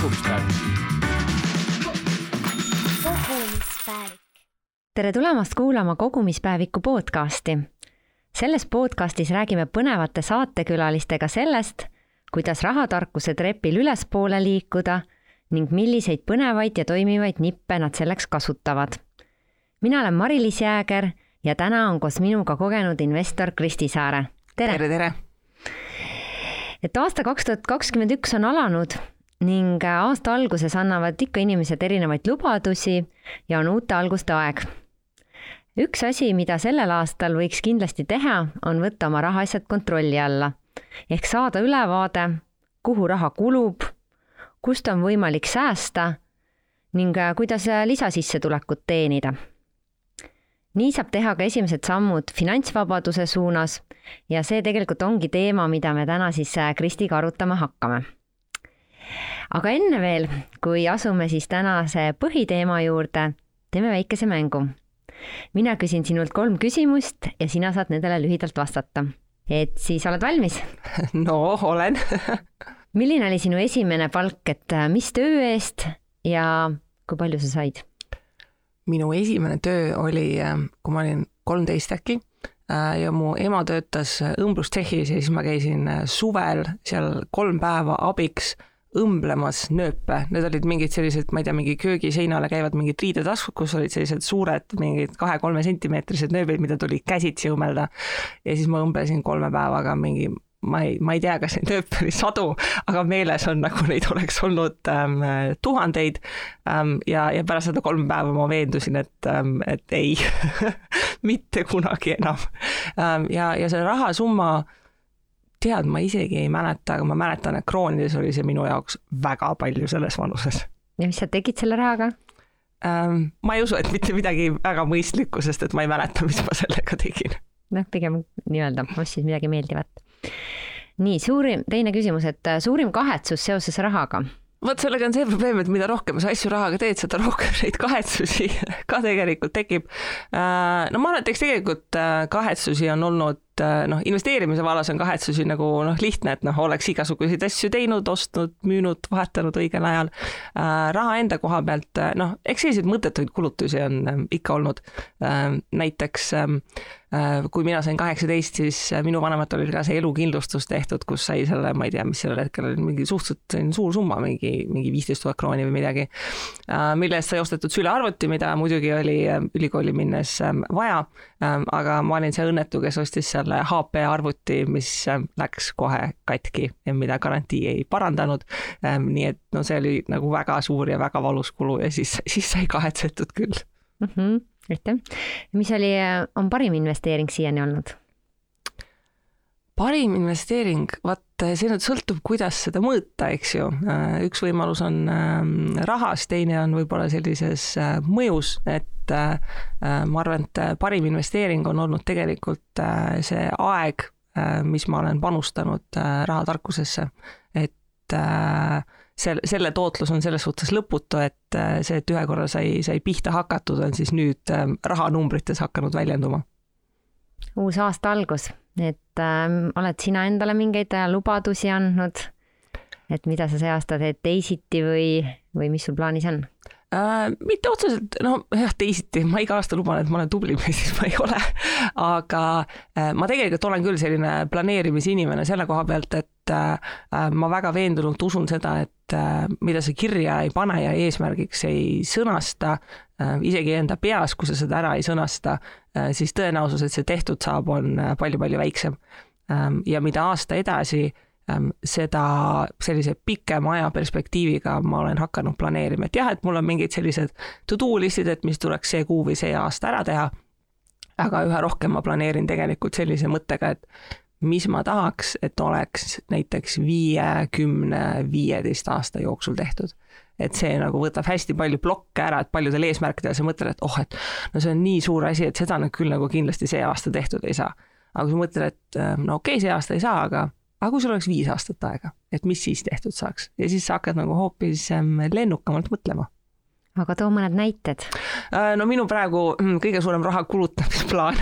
kogumispäev. kogumispäevik. tere tulemast kuulama Kogumispäeviku podcasti. selles podcastis räägime põnevate saatekülalistega sellest, kuidas rahatarkuse trepil ülespoole liikuda ning milliseid põnevaid ja toimivaid nippe nad selleks kasutavad. mina olen Mari-Liis Jääger ja täna on koos minuga kogenud investor Kristi Saare. tere, tere, tere! et aasta kaks tuhat kakskümmend üks on alanud ning aasta alguses annavad ikka inimesed erinevaid lubadusi ja on uute alguste aeg. üks asi, mida sellel aastal võiks kindlasti teha, on võtta oma rahaasjad kontrolli alla ehk saada ülevaade, kuhu raha kulub, kust on võimalik säästa ning äh, kuidas lisasissetulekut teenida. nii saab teha ka esimesed sammud finantsvabaduse suunas ja see tegelikult ongi teema, mida me täna siis äh, Kristiga arutama hakkame. Aga enne veel, kui asume siis tänase põhiteema juurde, teeme väikese mängu. mina küsin sinult kolm küsimust ja sina saad nendele lühidalt vastata. et siis oled valmis? no olen milline oli sinu esimene palk, et äh, mis töö eest ja kui palju sa said? minu esimene töö oli, kui ma olin kolmteist äkki äh, ja mu ema töötas õmblustehis ja siis ma käisin äh, suvel seal kolm päeva abiks õmblemas nööpe, need olid mingid sellised, ma ei tea, mingi köögiseinale käivad mingid riidetaskud, kus olid sellised suured mingid kahe-kolme sentimeetrised nööbid, mida tuli käsitsi õmmelda. ja siis ma õmblesin kolme päevaga mingi ma ei, ma ei tea, kas neid nööpe oli sadu, aga meeles on nagu neid oleks olnud ähm, tuhandeid ähm, ja, ja pärast seda kolme päeva ma veendusin, et ähm,, et ei, mitte kunagi enam ähm,. ja, ja see rahasumma, tead, ma isegi ei mäleta, aga ma mäletan, et kroonides oli see minu jaoks väga palju selles vanuses ja mis sa tegid selle rahaga? ähm,. ma ei usu, et mitte midagi väga mõistlikku, sest et ma ei mäleta, mis ma sellega tegin noh, pigem nii-öelda ostsid midagi meeldivat. nii suurim, teine küsimus, et äh, suurim kahetsus seoses rahaga vot sellega on see probleem, et mida rohkem sa asju rahaga teed, seda rohkem neid kahetsusi ka tegelikult tekib. no ma arvan, et eks tegelikult äh, kahetsusi on olnud, noh, investeerimise vallas on kahetsusi nagu noh, lihtne, et noh, oleks igasuguseid asju teinud, ostnud, müünud, vahetanud õigel ajal. raha enda koha pealt, noh, eks selliseid mõttetuid kulutusi on ähm, ikka olnud. näiteks ähm, äh, kui mina sain kaheksateist, siis äh, minu vanematel oli ka see elukindlustus tehtud, kus sai selle, ma ei tea, mis sellel hetkel oli mingi suhteliselt selline suur summa, mingi, mingi viisteist tuhat krooni või midagi. mille eest sai ostetud sülearvuti, mida muidugi oli äh, ülikooli minnes ähm, vaja. aga ma olin see õnnetu, kes ostis selle HP arvuti, mis ähm, läks kohe katki ja mida garantii ei parandanud. nii et no see oli nagu väga suur ja väga valus kulu ja siis, siis sai kahetsetud küll mm. -hmm, aitäh. mis oli, on parim investeering siiani olnud? parim investeering, vaat see nüüd sõltub, kuidas seda mõõta, eks ju. üks võimalus on ähm, rahas, teine on võib-olla sellises äh, mõjus, et äh, ma arvan, et parim investeering on olnud tegelikult äh, see aeg, mis ma olen panustanud rahatarkusesse, et selle, selle tootlus on selles suhtes lõputu, et see, et ühe korra sai, sai pihta hakatud, on siis nüüd rahanumbrites hakanud väljenduma. Uus aasta algus, et äh, oled sina endale mingeid äh, lubadusi andnud? et mida sa see aasta teed teisiti või, või mis sul plaanis on? äh,. mitte otseselt, no jah, teisiti, ma iga aasta luban, et ma olen tublim ja siis ma ei ole. aga äh, ma tegelikult olen küll selline planeerimisinimene selle koha pealt, et äh, ma väga veendunult usun seda, et äh, mida sa kirja ei pane ja eesmärgiks ei sõnasta äh,, isegi enda peas, kui sa seda ära ei sõnasta äh,, siis tõenäosus, et see tehtud saab, on äh, palju-palju väiksem ähm,. ja mida aasta edasi ähm, seda sellise pikema aja perspektiiviga ma olen hakanud planeerima, et jah, et mul on mingid sellised to-do list'id, et mis tuleks see kuu või see aasta ära teha. aga üha rohkem ma planeerin tegelikult sellise mõttega, et mis ma tahaks, et oleks näiteks viie, kümne, viieteist aasta jooksul tehtud. et see nagu võtab hästi palju plokke ära, et paljudel eesmärkidel sa mõtled, et oh, et no see on nii suur asi, et seda nüüd küll nagu kindlasti see aasta tehtud ei saa. aga kui sa mõtled, et no okei okay,, see aasta ei saa, aga aga kui sul oleks viis aastat aega, et mis siis tehtud saaks ja siis sa hakkad nagu hoopis ähm, lennukamalt mõtlema. aga too mõned näited. no minu praegu mm, kõige suurem raha kulutamisplaan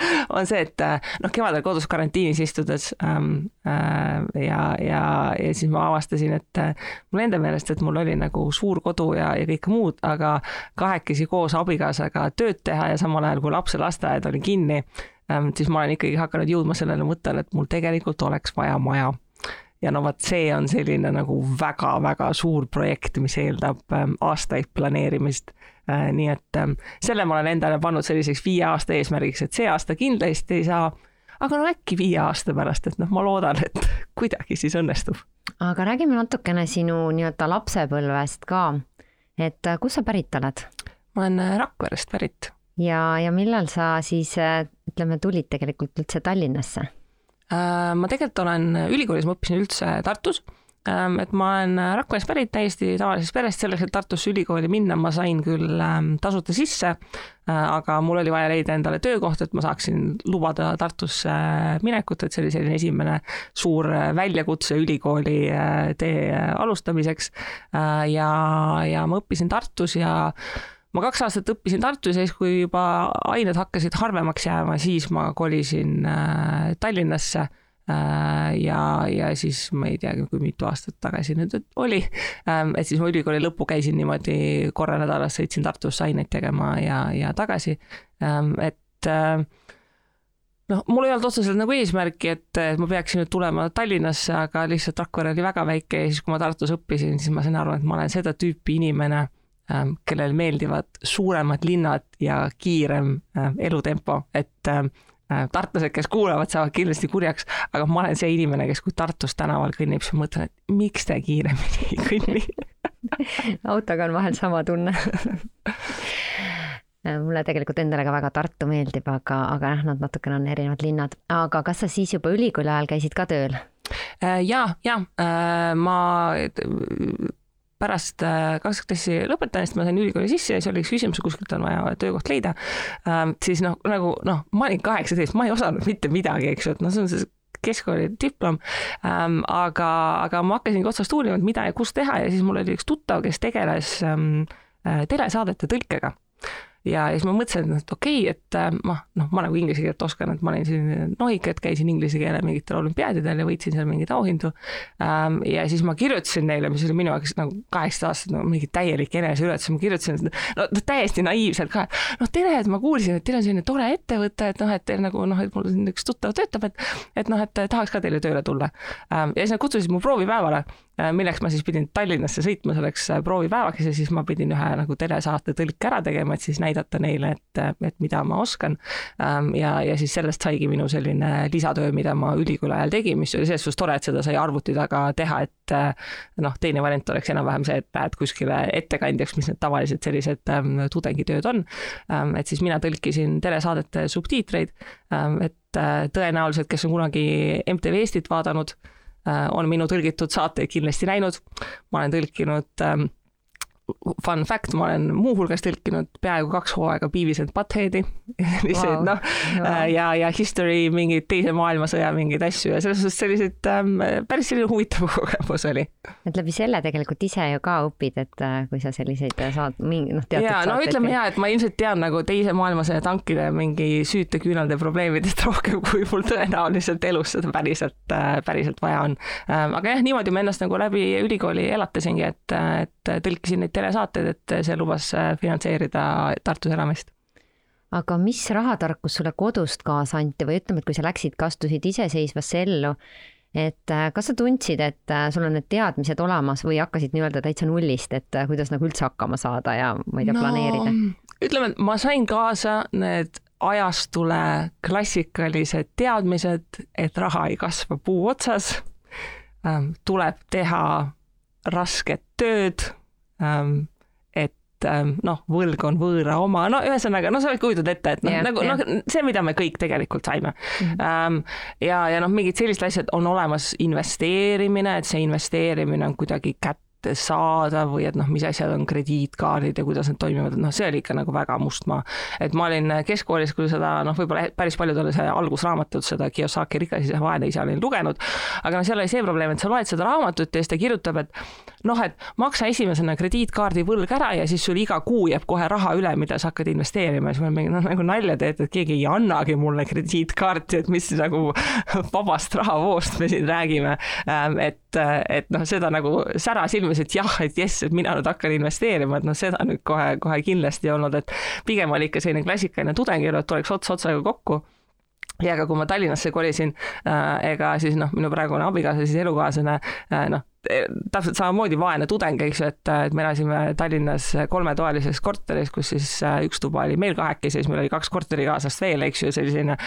on see, et äh, noh, kevadel kodus karantiinis istudes ähm, äh, ja, ja, ja siis ma avastasin, et äh, mul enda meelest, et mul oli nagu suur kodu ja, ja kõike muud, aga kahekesi koos abikaasaga tööd teha ja samal ajal, kui lapse lasteaed oli kinni siis ma olen ikkagi hakanud jõudma sellele mõttele, et mul tegelikult oleks vaja maja ja no vot, see on selline nagu väga-väga suur projekt, mis eeldab aastaid planeerimist Äh, nii et selle ma olen endale pannud selliseks viie aasta eesmärgiks, et see aasta kindlasti ei saa, aga no äkki viie aasta pärast, et noh, ma loodan, et kuidagi siis õnnestub. aga räägime natukene sinu nii-öelda lapsepõlvest ka, et äh, kust sa pärit oled? ma olen äh, Rakverest pärit. Ja, ja millal sa siis ütleme, tulid tegelikult üldse Tallinnasse? ma tegelikult olen ülikoolis, ma õppisin üldse Tartus Ähm, et ma olen äh, Rakverest pärit täiesti tavalisest perest, selleks, et Tartusse ülikooli minna, ma sain küll ähm, tasuta sisse, äh, aga mul oli vaja leida endale töökoht, et ma saaksin lubada Tartusse minekut, et see oli selline esimene suur äh, väljakutse ülikooli tee alustamiseks. ja, ja ma õppisin Tartus ja ma kaks aastat õppisin Tartus ja siis, kui juba ained hakkasid harvemaks jääma, siis ma kolisin Tallinnasse Äh, ja, ja siis ma ei teagi, kui mitu aastat tagasi nüüd oli, ähm, et siis ma ülikooli lõppu käisin niimoodi korra nädalas, sõitsin Tartusse aineid tegema ja, ja tagasi, ähm, et äh, noh, mul ei olnud otseselt nagu eesmärki, et ma peaksin nüüd tulema Tallinnasse, aga lihtsalt Rakvere oli väga väike ja siis, kui ma Tartus õppisin, siis ma sain aru, et ma olen seda tüüpi inimene, kellel meeldivad suuremad linnad ja kiirem elutempo, et Äh, tartlased, kes kuulavad, saavad kindlasti kurjaks, aga ma olen see inimene, kes kui Tartus tänaval kõnnib, siis mõtlen, et miks te kiiremini ei kõnni autoga on vahel sama tunne mulle tegelikult endale ka väga Tartu meeldib, aga, aga jah, nad natukene on erinevad linnad. aga kas sa siis juba ülikooli ajal käisid ka tööl? Äh, ja, ja äh, ma pärast äh, kaks klassi lõpetamist ma sain ülikooli sisse ja siis oli üks küsimus, kuskilt on vaja töökoht leida ähm,. siis noh, nagu noh, ma olin kaheksateist, ma ei osanud mitte midagi, eks ju, et noh, see on see keskkooli diplom ähm,. aga, aga ma hakkasingi otsast uurima, et mida ja kus teha ja siis mul oli üks tuttav, kes tegeles ähm, äh, telesaadete tõlkega ja siis ma mõtlesin, et okei okay,, et äh, ma noh, ma nagu inglise keelt oskan, et ma olin selline nohik, et käisin inglise keele mingitel olümpiaadidel ja võitsin seal mingeid auhindu. Ähm, ja siis ma kirjutasin neile, mis oli minu jaoks nagu kaheksateist aastat nagu mingi täielik eneseületus, ma kirjutasin no täiesti naiivselt ka, noh tere, et ma kuulsin, et teil on selline tore ettevõte, et noh, et teil nagu noh, et mul siin üks tuttav töötab, et et noh, et tahaks ka teile tööle tulla. Ähm, ja siis nad kutsusid mu proovipäevale Äh, milleks ma siis pidin Tallinnasse sõitma selleks äh, proovipäevaks ja siis ma pidin ühe nagu telesaate tõlke ära tegema, et siis näidata neile, et, et mida ma oskan. Ähm, ja, ja siis sellest saigi minu selline lisatöö, mida ma ülikooli ajal tegin, mis oli selles suhtes tore, et seda sai arvuti taga teha, et äh, noh, teine variant oleks enam-vähem see, et lähed kuskile ettekandjaks, mis need tavalised sellised ähm, tudengitööd on. Ähm, et siis mina tõlkisin telesaadete subtiitreid, et tõenäoliselt, kes on kunagi MTV Eestit vaadanud Äh, on minu tõlgitud saateid kindlasti näinud. ma olen tõlkinud ähm, fun fact, ma olen muuhulgas tõlkinud peaaegu kaks hooaega Beavis and Buttheadi wow. noh wow. ja, ja History mingeid teise maailmasõja mingeid asju ja selles suhtes selliseid ähm, päris selline huvitav kogemus oli. et läbi selle tegelikult ise ju ka õpid, et äh, kui sa selliseid saad, mingi noh, teatud ja no ütleme ja, et ma ilmselt tean nagu teise maailmasõja tankide mingi süüteküünalde probleemidest rohkem, kui mul tõenäoliselt elus seda päriselt, äh, päriselt vaja on. Ähm, aga jah, niimoodi ma ennast nagu läbi ülikooli elatasingi, et, et tõlkisin neid telesaateid, et see lubas äh, finantseerida Tartus elamist. Aga mis rahatarkus sulle kodust kaasa anti või ütleme, et kui sa läksid, astusid iseseisvasse ellu, et äh, kas sa tundsid, et äh, sul on need teadmised olemas või hakkasid nii-öelda täitsa nullist, et kuidas nagu üldse hakkama saada ja ma ei tea no,, planeerida? ütleme, et ma sain kaasa need ajastule klassikalised teadmised, et raha ei kasva puu otsas, ähm, tuleb teha rasket tööd et noh, võlg on võõra oma, no ühesõnaga, no sa kujutad ette, et noh yeah,, nagu yeah. noh, see, mida me kõik tegelikult saime mm. -hmm. ja, ja noh, mingid sellised asjad on olemas, investeerimine, et see investeerimine on kuidagi kätte kätte saada või et noh, mis asjad on krediitkaardid ja kuidas need toimivad, et noh, see oli ikka nagu väga must maa. et ma olin keskkoolis küll seda noh, võib-olla päris paljudele see algusraamatut, seda Kiyosaki Rikas isa, vaene isa olin lugenud, aga noh, seal oli see probleem, et sa loed seda raamatut ja siis ta kirjutab, et noh, et maksa esimesena krediitkaardi võlg ära ja siis sul iga kuu jääb kohe raha üle, mida sa hakkad investeerima ja siis ma mingi noh, nagu nalja teed, et keegi ei annagi mulle krediitkaarti, et mis nagu vabast rahavoost me siin räägime. Ähm, et, et noh, seda nagu sära silmis, et jah, et jess, et mina nüüd hakkan investeerima, et noh, seda nüüd kohe, kohe kindlasti ei olnud, et pigem oli ikka selline klassikaline tudengielu, et tuleks ots otsaga kokku. Ja ka kui ma Tallinnasse kolisin äh,, ega siis noh, minu praegune abikaasa, siis elukaaslane äh, noh, täpselt samamoodi vaene tudeng, eks ju, et, et me elasime Tallinnas kolmetoalises korteris, kus siis äh, üks tuba oli meil kahekesi, siis meil oli kaks korterikaaslast veel, eks ju, selline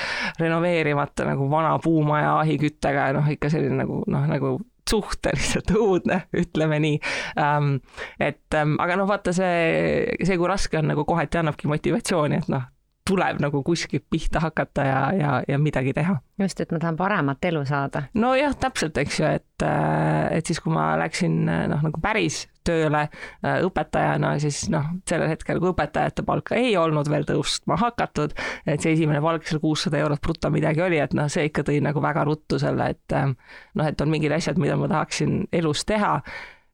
renoveerimata nagu vana puumaja ahiküttega noh, ikka selline nagu noh, nagu suhteliselt õudne, ütleme nii ähm,. et ähm, aga noh, vaata see, see, kui raske on nagu kohati annabki motivatsiooni, et noh, tuleb nagu kuskilt pihta hakata ja, ja, ja midagi teha. just, et ma tahan paremat elu saada. nojah, täpselt, eks ju, et, äh, et siis, kui ma läksin noh, nagu päris tööle äh, õpetajana, siis noh, sellel hetkel, kui õpetajate palka ei olnud veel tõustma hakatud, et see esimene palk seal kuussada eurot bruto midagi oli, et noh, see ikka tõi nagu väga ruttu selle, et äh, noh, et on mingid asjad, mida ma tahaksin elus teha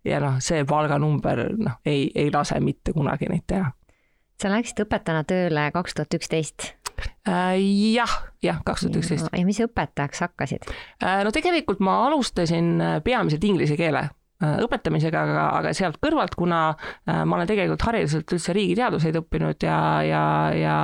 ja noh, see palganumber noh, ei, ei lase mitte kunagi neid teha sa läksid õpetajana tööle kaks tuhat üksteist? Äh, jah, jah, kaks tuhat üksteist. ja mis õpetajaks hakkasid? Äh, no tegelikult ma alustasin äh, peamiselt inglise keele õpetamisega, aga, aga sealt kõrvalt, kuna äh, ma olen tegelikult hariduselt üldse riigiteaduseid õppinud ja, ja, ja,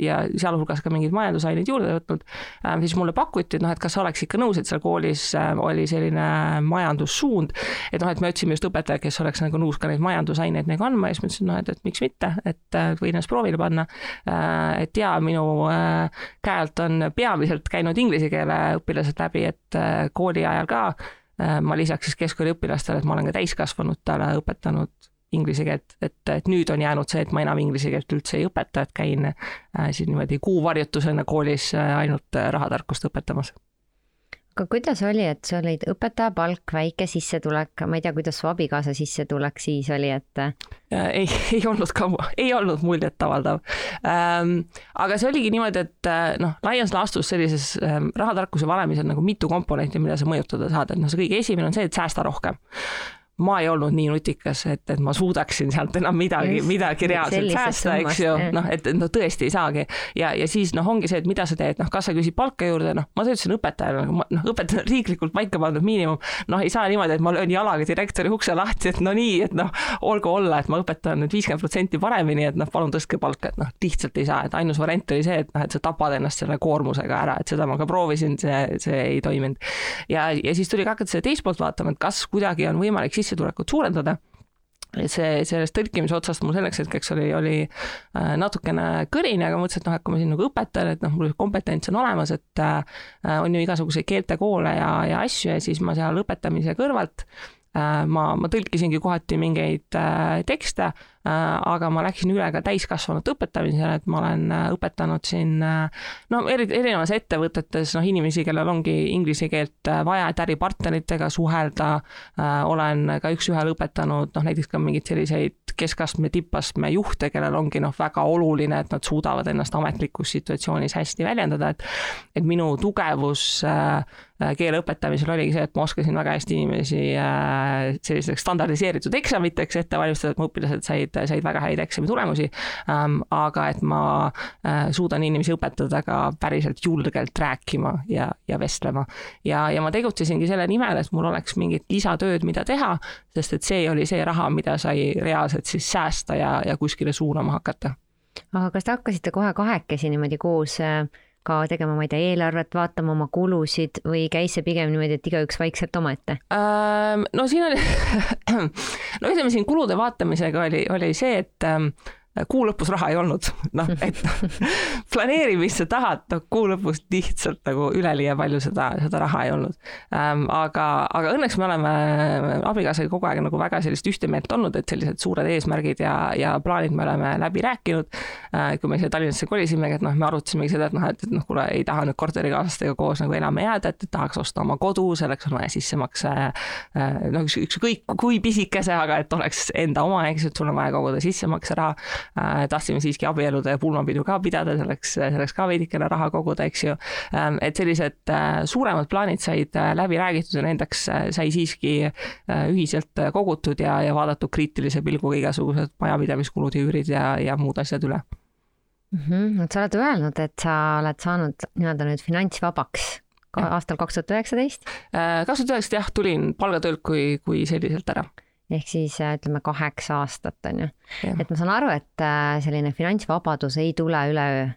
ja sealhulgas ka mingeid majandusaineid juurde võtnud, äh, siis mulle pakuti, et noh, et kas sa oleks ikka nõus, et seal koolis oli selline majandussuund, et noh, et me otsime just õpetajat, kes oleks nagu nõus ka neid majandusaineid nagu andma ja siis ma ütlesin, noh, et, et miks mitte, et võin ennast proovile panna. et ja minu käe alt on peamiselt käinud inglise keele õpilased läbi, et kooli ajal ka Äh, ma lisaks siis keskkooliõpilastele, et ma olen ka täiskasvanutele õpetanud inglise keelt, et, et nüüd on jäänud see, et ma enam inglise keelt üldse ei õpeta, et käin äh, siis niimoodi kuuvarjutusena koolis äh, ainult rahatarkust õpetamas aga kuidas oli, et sul olid õpetaja palk, väike sissetulek, ma ei tea, kuidas su abikaasa sissetulek siis oli, et? ei, ei olnud ka, ei olnud muljetavaldav ähm,. aga see oligi niimoodi, et äh, noh, laias laastus sellises ähm, rahatarkuse valemis on nagu mitu komponenti, mida sa mõjutada saad, et noh, see kõige esimene on see, et säästa rohkem ma ei olnud nii nutikas, et, et ma suudaksin sealt enam midagi, midagi reaalselt säästa, eks ju, noh, et no tõesti ei saagi. ja, ja siis noh, ongi see, et mida sa teed, noh, kas sa küsid palka juurde, noh, ma töötasin õpetajana, noh, õpetaja riiklikult paika pandud miinimum, noh, ei saa niimoodi, et ma löön jalaga direktori ukse lahti, et no nii, et noh, olgu olla, et ma õpetan nüüd viiskümmend protsenti paremini, et noh, palun tõstke palka, et noh, lihtsalt ei saa, et ainus variant oli see, et noh, et sa tapad ennast selle koormusega ära, et seda ma ka proovisin, see, see ei toiminud. ja, ja siis tuli ka hakata seda teist poolt vaatama, et kas kuidagi on võimalik siis sissetulekut suurendada. see, sellest tõlkimise otsast mul selleks hetkeks oli, oli äh, natukene kõrini, aga mõtlesin, et noh, et kui ma siin nagu õpetan, et noh, mul kompetents on olemas, et äh, on ju igasuguseid keeltekoole ja, ja asju ja siis ma seal õpetamise kõrvalt äh, ma, ma tõlkisingi kohati mingeid tekste aga ma läksin üle ka täiskasvanute õpetamisele, et ma olen äh, õpetanud siin äh, no eri, erinevas ettevõtetes noh, inimesi, kellel ongi inglise keelt vaja, et äripartneritega suhelda, olen ka üks-ühele õpetanud noh, näiteks ka mingeid selliseid keskastme, tippastme juhte, kellel ongi noh, väga oluline, et nad suudavad ennast ametlikus situatsioonis hästi väljendada, et et minu tugevus keele õpetamisel oligi see, et ma oskasin väga hästi inimesi sellisteks standardiseeritud eksamiteks ette valmistada, et mu õpilased said said, väga häid eksamitulemusi ähm,. aga et ma äh, suudan inimesi õpetada ka päriselt julgelt rääkima ja, ja vestlema. ja, ja ma tegutsesingi selle nimel, et mul oleks mingit lisatööd, mida teha, sest et see oli see raha, mida sai reaalselt siis säästa ja, ja kuskile suunama hakata. aga kas te hakkasite kohe kahekesi niimoodi koos äh ka tegema, ma ei tea, eelarvet, vaatama oma kulusid või käis see pigem niimoodi, et igaüks vaikselt omaette? no siin oli no ütleme siin kulude vaatamisega oli, oli see, et kuu lõpus raha ei olnud, noh, et planeerimist sa tahad, noh, kuu lõpus lihtsalt nagu üleliia palju seda, seda raha ei olnud ähm,. aga, aga õnneks me oleme abikaasaga kogu aeg nagu väga sellist ühte meelt olnud, et sellised suured eesmärgid ja, ja plaanid me oleme läbi rääkinud äh,. kui me siia Tallinnasse kolisimegi, et noh, me arutasimegi seda, et noh, et, et noh, kuule, ei taha nüüd korterikaaslastega koos nagu elama jääda, et, tahaks osta oma kodu, selleks on vaja sissemakse äh, noh, ükskõik kui pisikese, aga et oleks enda oma, eks ju, et sul on vaja koguda sissemakseraha Äh, tahtsime siiski abielude pulmapidu ka pidada, selleks, selleks ka veidikene raha koguda, eks ju. Ähm, et sellised äh, suuremad plaanid said äh, läbi räägitud ja nendeks sai siiski ühiselt kogutud ja, ja vaadatud kriitilise pilguga igasugused majapidamiskulud ja üürid ja, ja muud asjad üle mm. -hmm. et sa oled öelnud, et sa oled saanud nii-öelda nüüd finantsvabaks aastal kaks tuhat üheksateist? kaks tuhat üheksateist jah, tulin palgatöölt kui, kui selliselt ära ehk siis äh, ütleme kaheksa aastat on ju. et ma saan aru, et äh, selline finantsvabadus ei tule üleöö.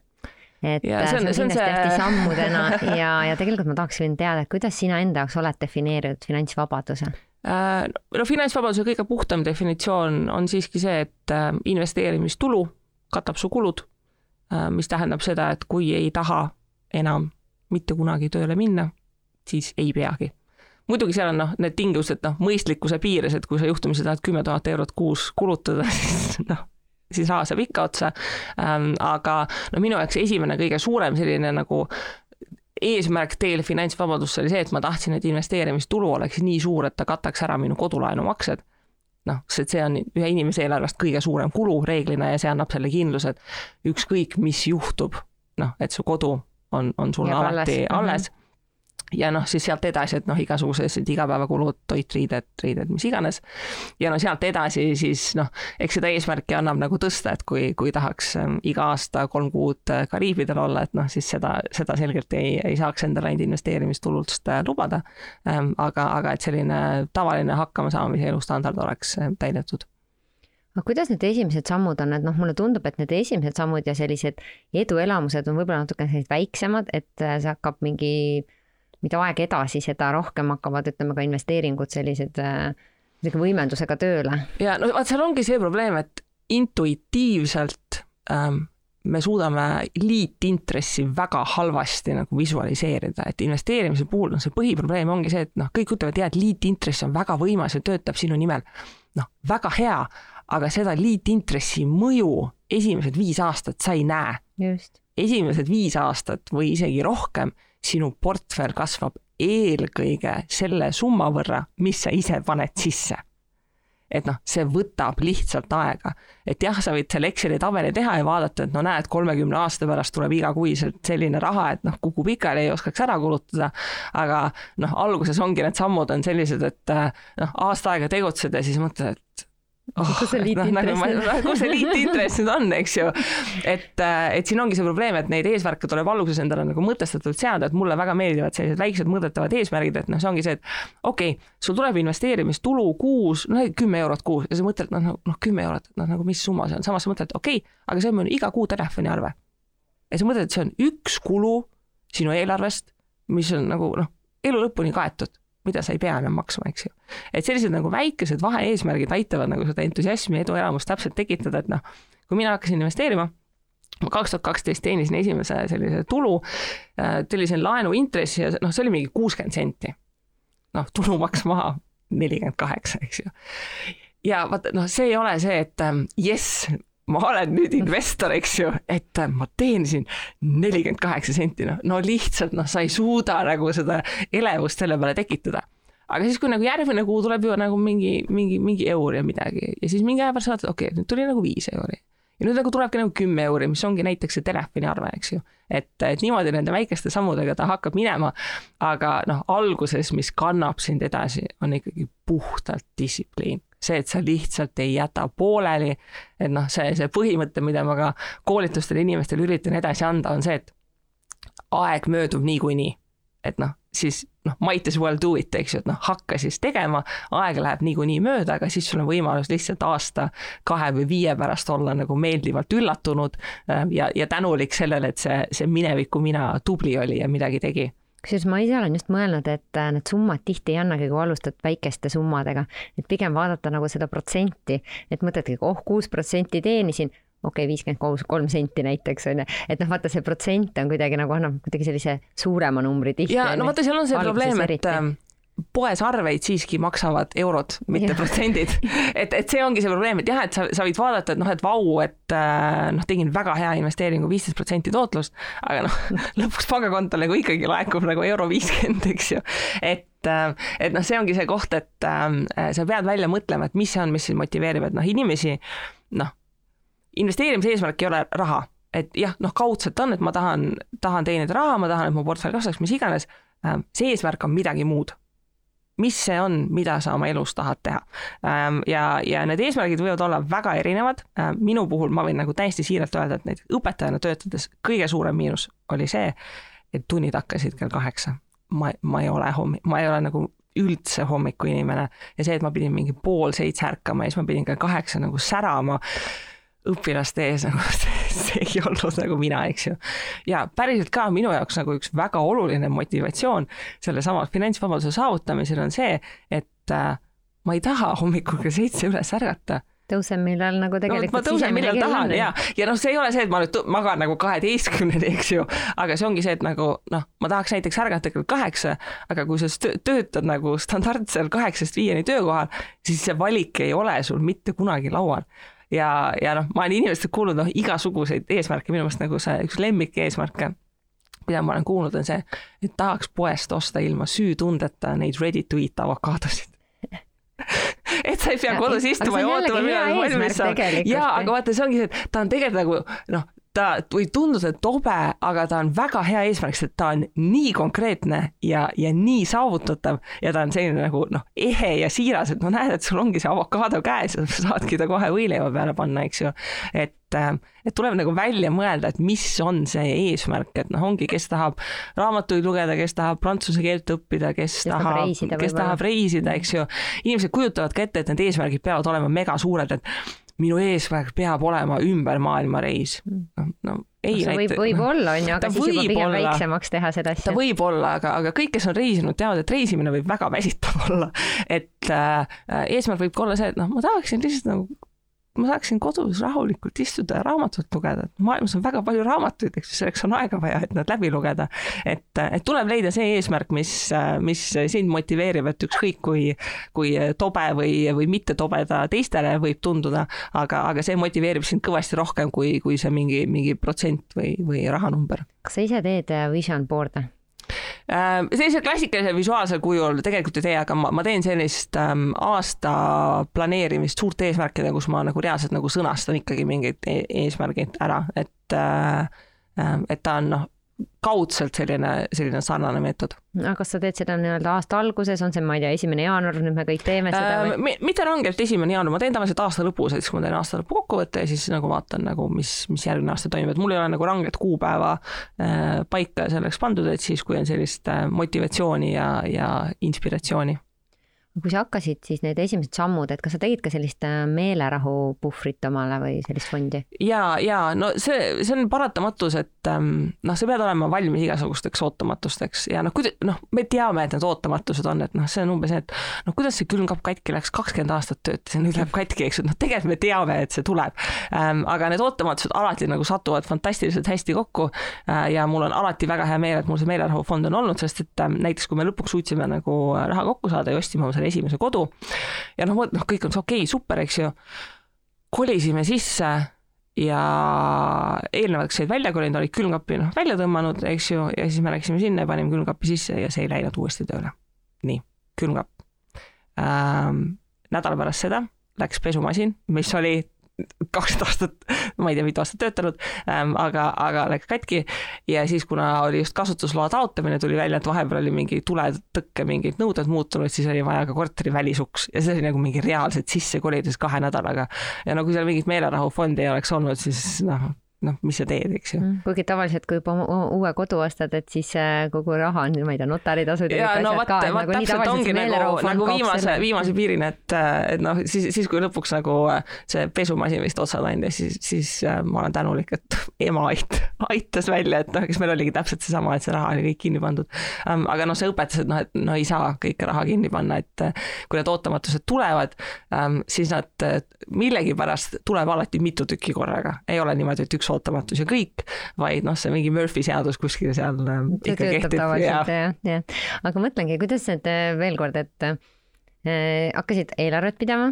et ja, see on, äh, see on kindlasti see... hästi sammudena ja, ja tegelikult ma tahaksin teada, et kuidas sina enda jaoks oled defineerinud finantsvabaduse? no finantsvabaduse kõige puhtam definitsioon on siiski see, et investeerimistulu katab su kulud, mis tähendab seda, et kui ei taha enam mitte kunagi tööle minna, siis ei peagi muidugi seal on noh, need tingimused noh, mõistlikkuse piires, et kui sa juhtumisi tahad kümme tuhat eurot kuus kulutada, siis noh, siis raha saab ikka otsa ähm,. aga no minu jaoks esimene kõige suurem selline nagu eesmärk teel finantsvabadusse oli see, et ma tahtsin, et investeerimistulu oleks nii suur, et ta kataks ära minu kodulaenumaksed noh, sest see on ühe inimese eelarvest kõige suurem kulu reeglina ja see annab selle kindluse, et ükskõik, mis juhtub, noh, et su kodu on, on sul alati alles, alles. -hmm ja noh, siis sealt edasi, et noh, igasugused igapäevakulud, toit, riided, riided, mis iganes. ja no sealt edasi siis noh, eks seda eesmärki annab nagu tõsta, et kui, kui tahaks ähm, iga aasta kolm kuud äh, Kariibidel olla, et noh, siis seda, seda selgelt ei, ei saaks endale ainult investeerimistulust äh, lubada. Ähm, aga, aga et selline tavaline hakkamasaamise elustandard oleks äh, täidetud aga kuidas need esimesed sammud on, et noh, mulle tundub, et need esimesed sammud ja sellised eduelamused on võib-olla natuke sellised väiksemad, et see hakkab mingi mida aeg edasi, seda rohkem hakkavad, ütleme ka investeeringud sellised äh, võimendusega tööle. ja no vaat seal ongi see probleem, et intuitiivselt ähm, me suudame liitintressi väga halvasti nagu visualiseerida, et investeerimise puhul noh, see põhiprobleem ongi see, et noh, kõik ütlevad, jaa, et liitintress on väga võimas ja töötab sinu nimel. noh, väga hea, aga seda liitintressi mõju esimesed viis aastat sa ei näe. esimesed viis aastat või isegi rohkem sinu portfell kasvab eelkõige selle summa võrra, mis sa ise paned sisse. et noh, see võtab lihtsalt aega, et jah, sa võid selle Exceli tabeli teha ja vaadata, et no näed, kolmekümne aasta pärast tuleb igakuiselt selline raha, et noh, kukub pikali, ei oskaks ära kulutada. aga noh, alguses ongi need sammud on sellised, et noh, aasta aega tegutsed ja siis mõtled, et oh, kus see liitintress noh, nagu, kus see liitintress nüüd on, eks ju. et, äh, et siin ongi see probleem, et neid eesmärke tuleb alguses endale nagu mõtestatult seada, et mulle väga meeldivad sellised väiksed mõõdetavad eesmärgid, et noh, see ongi see, et okei okay,, sul tuleb investeerimistulu kuus, no kümme eurot kuus ja sa mõtled, noh, noh kümme eurot, noh nagu mis summa see on, samas sa mõtled, okei okay,, aga see on mul iga kuu telefoniarve. ja sa mõtled, et see on üks kulu sinu eelarvest, mis on nagu noh, elu lõpuni kaetud mida sa ei pea enam maksma, eks ju. et sellised nagu väikesed vahe-eesmärgid aitavad nagu seda entusiasmi eduelamust täpselt tekitada, et noh, kui mina hakkasin investeerima, ma kaks tuhat kaksteist teenisin esimese sellise tulu, äh, tellisin laenu intressi ja noh, see oli mingi kuuskümmend senti. noh, tulumaks maha nelikümmend kaheksa, eks ju. ja vaata, noh, see ei ole see, et ähm, jess, ma olen nüüd investor, eks ju, et äh, ma teenisin nelikümmend kaheksa senti, noh, no lihtsalt noh, sa ei suuda nagu seda elevust selle peale tekitada. aga siis, kui nagu järgmine kuu tuleb ju nagu mingi, mingi, mingi eur ja midagi ja siis mingi aja pärast vaatad, okei okay,, nüüd tuli nagu viis euri. ja nüüd nagu tulebki nagu kümme euri, mis ongi näiteks see telefoniarve, eks ju. et, et niimoodi nende väikeste sammudega ta hakkab minema, aga noh, alguses, mis kannab sind edasi, on ikkagi puhtalt distsipliin see, et sa lihtsalt ei jäta pooleli, et noh, see, see põhimõte, mida ma ka koolitustele inimestele üritan edasi anda, on see, et aeg möödub niikuinii. et noh, siis noh, might as well do it, eks ju, et noh, hakka siis tegema, aeg läheb niikuinii mööda, aga siis sul on võimalus lihtsalt aasta, kahe või viie pärast olla nagu meeldivalt üllatunud äh, ja, ja tänulik sellele, et see, see mineviku mina tubli oli ja midagi tegi kusjuures ma ise olen just mõelnud, et äh, need summad tihti ei annagi, kui alustad väikeste summadega, et pigem vaadata nagu seda protsenti, et mõtledki, oh, kuus protsenti teenisin, okei okay,, viiskümmend kolm senti näiteks on ju, et noh, vaata see protsent on kuidagi nagu annab kuidagi sellise suurema numbri tihti. ja no vaata, seal on see probleem, et poes arveid siiski maksavad eurod, mitte protsendid. et, et see ongi see probleem, et jah, et sa, sa võid vaadata, et noh, et vau, et äh, noh, tegin väga hea investeeringu, viisteist protsenti tootlust, aga noh, lõpuks pangakontole nagu ikkagi laekub nagu euro viiskümmend, eks ju. et, äh, et noh, see ongi see koht, et äh, sa pead välja mõtlema, et mis see on, mis sind motiveerib, et noh, inimesi noh, investeerimise eesmärk ei ole raha, et jah, noh, kaudselt on, et ma tahan, tahan teenida raha, ma tahan, et mu portfell kasvaks, mis iganes. see eesmärk on midagi muud mis see on, mida sa oma elus tahad teha. Ähm, ja, ja need eesmärgid võivad olla väga erinevad, ähm, minu puhul ma võin nagu täiesti siiralt öelda, et näiteks õpetajana töötades kõige suurem miinus oli see, et tunnid hakkasid kell kaheksa. ma, ma ei ole hommi-, ma ei ole nagu üldse hommikuinimene ja see, et ma pidin mingi pool seitse ärkama ja siis ma pidin kell kaheksa nagu särama õpilaste ees nagu see ei olnud nagu mina, eks ju. ja päriselt ka minu jaoks nagu üks väga oluline motivatsioon sellesama finantsvabaduse saavutamisel on see, et äh, ma ei taha hommikul kell seitse üles ärgata. Tõusen, millal nagu tegelikult no, ma tõusen, millal tahan ja, ja noh, see ei ole see, et ma nüüd magan nagu kaheteistkümneni, eks ju, aga see ongi see, et nagu noh, ma tahaks näiteks ärgata kell kaheksa, aga kui sa töötad nagu standardsel kaheksast viieni töökohal, siis see valik ei ole sul mitte kunagi laual ja, ja noh, ma olen inimestelt kuulnud noh, igasuguseid eesmärke, minu meelest nagu see üks lemmikeesmärke, mida ma olen kuulnud, on see, et tahaks poest osta ilma süütundeta neid ready to eat avokaadosid et sa ei pea kodus istuma ja, ja ootama, millal valmis saab. jaa, aga vaata, see ongi see, et ta on tegelikult nagu noh, ta võib tunduda tobe, aga ta on väga hea eesmärk, sest ta on nii konkreetne ja, ja nii saavutatav ja ta on selline nagu noh, ehe ja siiras, et no näed, et sul ongi see avokaado käes ja sa saadki ta kohe võileiva peale panna, eks ju. et, äh, et tuleb nagu välja mõelda, et mis on see eesmärk, et noh, ongi, kes tahab raamatuid lugeda, kes tahab prantsuse keelt õppida, kes, kes tahab, kes tahab reisida, eks ju. inimesed kujutavad ka ette, et need eesmärgid peavad olema mega suured, et minu eesmärk peab olema ümber maailma reis. Mm. no, no ei no, võib, võib-olla on ju, aga siis juba pigem olla, väiksemaks teha seda asja. ta võib olla, aga, aga kõik, kes on reisinud, teavad, et reisimine võib väga väsitav olla. et äh, eesmärk võib ka olla see, et noh, ma tahaksin lihtsalt nagu ma saaksin kodus rahulikult istuda ja raamatut lugeda, et maailmas on väga palju raamatuid, eks ju, selleks on aega vaja, et nad läbi lugeda. et, et tuleb leida see eesmärk, mis, mis sind motiveerib, et ükskõik kui, kui tobe või, või mitte tobe ta teistele võib tunduda, aga, aga see motiveerib sind kõvasti rohkem kui, kui see mingi, mingi protsent või, või rahanumber. kas sa ise teed vision board'e? Äh, sellisel klassikalisel visuaalsel kujul tegelikult ei tee, aga ma, ma teen sellist ähm, aasta planeerimist suurte eesmärkide, kus ma nagu reaalselt nagu sõnastan ikkagi mingid e eesmärgid ära, et äh, äh et ta on noh, kaudselt selline, selline sarnane meetod. aga kas sa teed seda nii-öelda aasta alguses, on see, ma ei tea, esimene jaanuar, nüüd me kõik teeme seda äh, või äh,? mitte rangelt esimene jaanuar, ma teen tavaliselt aasta lõpus, et siis kui ma teen aasta lõpu kokkuvõtte ja siis nagu vaatan nagu, mis, mis järgmine aasta toimub, et mul ei ole nagu ranget kuupäeva äh, paika selleks pandud, et siis, kui on sellist äh, motivatsiooni ja, ja inspiratsiooni kui sa hakkasid, siis need esimesed sammud, et kas sa tegid ka sellist äh, meelerahupuhvrit omale või sellist fondi? ja, ja no see, see on paratamatus, et ähm, noh, sa pead olema valmis igasugusteks ootamatusteks ja noh, kuida-, noh, me teame, et need ootamatused on, et noh, see on umbes et noh, kuidas see külmkapp katki läks, kakskümmend aastat töötas ja nüüd läheb katki, eks ju, noh, tegelikult me teame, et see tuleb ähm,. aga need ootamatused alati nagu satuvad fantastiliselt hästi kokku äh, ja mul on alati väga hea meel, et mul see meelerahufond on olnud, sest et ähm, näiteks kui me lõpuks suutsime nagu raha kokku saada ja ostsime selle esimese kodu. ja noh, noh, kõik on okei okay,, super, eks ju. kolisime sisse ja eelnevalt, kes olid välja kolinud, olid külmkapi noh välja tõmmanud, eks ju, ja siis me läksime sinna ja panime külmkapi sisse ja see ei läinud uuesti tööle. nii, külmkapp ähm,. nädal pärast seda läks pesumasin, mis oli kakskümmend aastat, ma ei tea, mitu aastat töötanud ähm,, aga, aga läks katki ja siis, kuna oli just kasutusloa taotlemine, tuli välja, et vahepeal oli mingi tuletõkke mingid nõuded muutunud, siis oli vaja ka korteri välisuks ja see oli nagu mingi reaalselt sisse kolides kahe nädalaga. ja no kui seal mingit meelerahufondi ei oleks olnud, siis noh, noh, mis sa teed, eks ju. Mm, kuigi tavaliselt, kui juba uue kodu ostad, et siis äh, kogu raha on, ma ei tea, notaritasud ja no vot, vot nagu täpselt ongi nagu, nagu viimase, viimase piirini, et, et noh, siis, siis kui lõpuks nagu äh, see pesumasin vist otsad andis, siis, siis äh, ma olen tänulik, et ema ait-, aitas välja, et noh, eks meil oligi täpselt seesama, et see raha oli kõik kinni pandud. Ähm, aga noh, see õpetas, et noh, et no ei saa kõike raha kinni panna, et kui need ootamatused tulevad, ähm, siis nad millegipärast tuleb alati mitu tükki korraga, ei ole niimoodi, et üks ootamatus ja kõik, vaid noh, see mingi Murphy seadus kuskil seal äh, see ikka kehtib. tavaliselt jah, jah. aga mõtlengi, kuidas need äh, veel kord, et äh, hakkasid eelarvet pidama?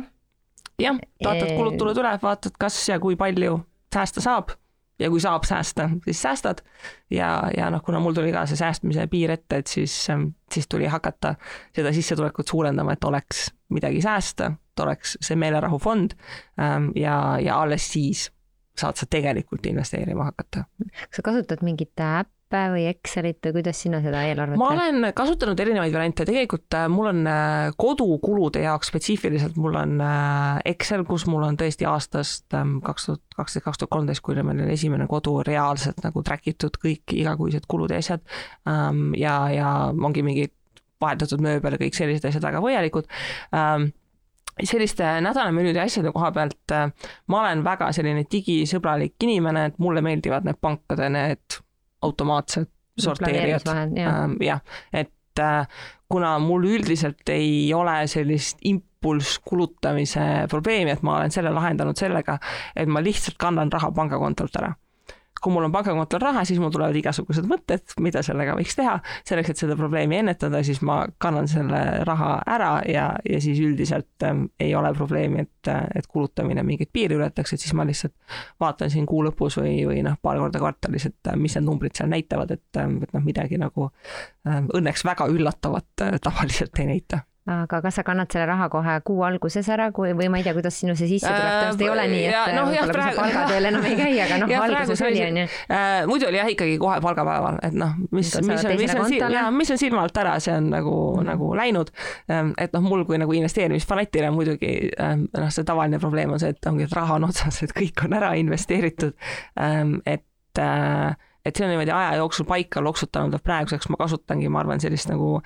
jah, vaatad kulud-tulud üle, vaatad, kas ja kui palju säästa saab ja kui saab säästa, siis säästad. ja, ja noh, kuna mul tuli ka see säästmise piir ette, et siis, ähm, siis tuli hakata seda sissetulekut suurendama, et oleks midagi säästa, et oleks see meelerahufond ähm, ja, ja alles siis saad sa tegelikult investeerima hakata. kas sa kasutad mingit äppe või Excelit või kuidas sina seda eelarvet ma olen kasutanud erinevaid variante, tegelikult äh, mul on äh, kodukulude jaoks spetsiifiliselt, mul on äh, Excel, kus mul on tõesti aastast ähm, kaks tuhat kaksteist, kaks tuhat kolmteist, kui meil oli esimene kodu reaalselt nagu track itud kõik igakuised kulud ja asjad. Ähm, ja, ja ongi mingid vahetatud mööbel ja kõik sellised asjad väga põhjalikud ähm, selliste nädalamenüüde asjade koha pealt äh, ma olen väga selline digisõbralik inimene, et mulle meeldivad need pankade need automaatsed sorteerijad, ähm, jah, et äh, kuna mul üldiselt ei ole sellist impulss kulutamise probleemi, et ma olen selle lahendanud sellega, et ma lihtsalt kannan raha pangakontolt ära kui mul on pangakontol raha, siis mul tulevad igasugused mõtted, mida sellega võiks teha. selleks, et seda probleemi ennetada, siis ma kannan selle raha ära ja, ja siis üldiselt ähm, ei ole probleemi, et, et kulutamine mingeid piire ületaks, et siis ma lihtsalt vaatan siin kuu lõpus või, või noh, paar korda kvartalis, et äh, mis need numbrid seal näitavad, et, ähm, et noh, midagi nagu äh, õnneks väga üllatavat äh, tavaliselt ei näita aga kas sa kannad selle raha kohe kuu alguses ära, kui, või ma ei tea, kuidas sinu see sissetulek äh, tõenäoliselt ei ole nii, et ja, no, jah, praegu... palgatööl enam ei käi, aga noh, alguses oli, onju. Äh, muidu oli jah, ikkagi kohe palgapäeval, et noh, mis, mis on, mis on, ja, mis on silma alt ära, see on nagu mm, -hmm. nagu läinud. Ähm, et noh, mul kui nagu investeerimisfanatil on muidugi ähm, noh, see tavaline probleem on see, et ongi, et raha on otsas, et kõik on ära investeeritud. Ähm, et äh, et see on niimoodi aja jooksul paika loksutanud, et praeguseks ma kasutangi, ma arvan, sellist nagu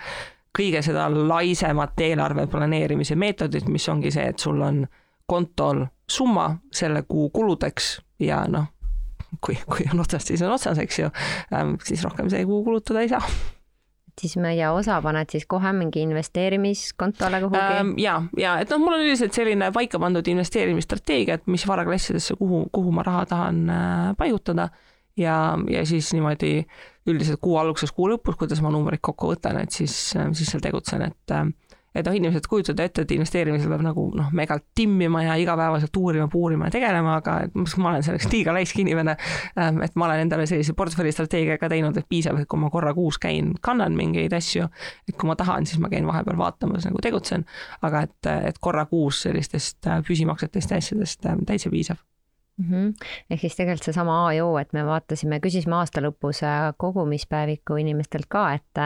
kõige seda laisemat eelarve planeerimise meetodit, mis ongi see, et sul on kontol summa selle kuu kuludeks ja noh, kui, kui on otsas, siis on otsas, eks ju, ähm, siis rohkem see kuu kulutada ei saa. Siis meie osa paned siis kohe mingi investeerimiskontole kuhugi? Ähm,? ja, ja et noh, mul on üldiselt selline paika pandud investeerimisstrateegia, et mis varaklassidesse, kuhu, kuhu ma raha tahan äh, paigutada ja, ja siis niimoodi üldiselt kuu alguses, kuu lõpus, kuidas ma numbreid kokku võtan, et siis, siis seal tegutsen, et et noh, inimesed kujutavad ette, et investeerimisel peab nagu noh, megalt timmima ja igapäevaselt uurima, puurima ja tegelema, aga ma olen selleks liiga laisk inimene. et ma olen endale sellise portfellistrateegia ka teinud, et piisab, et kui ma korra kuus käin, kannan mingeid asju, et kui ma tahan, siis ma käin vahepeal vaatamas, nagu tegutsen, aga et, et korra kuus sellistest püsimaksetest ja asjadest täitsa piisab mm. -hmm. ehk siis tegelikult seesama A ja O, et me vaatasime, küsisime aasta lõpus äh, kogumispäeviku inimestelt ka, et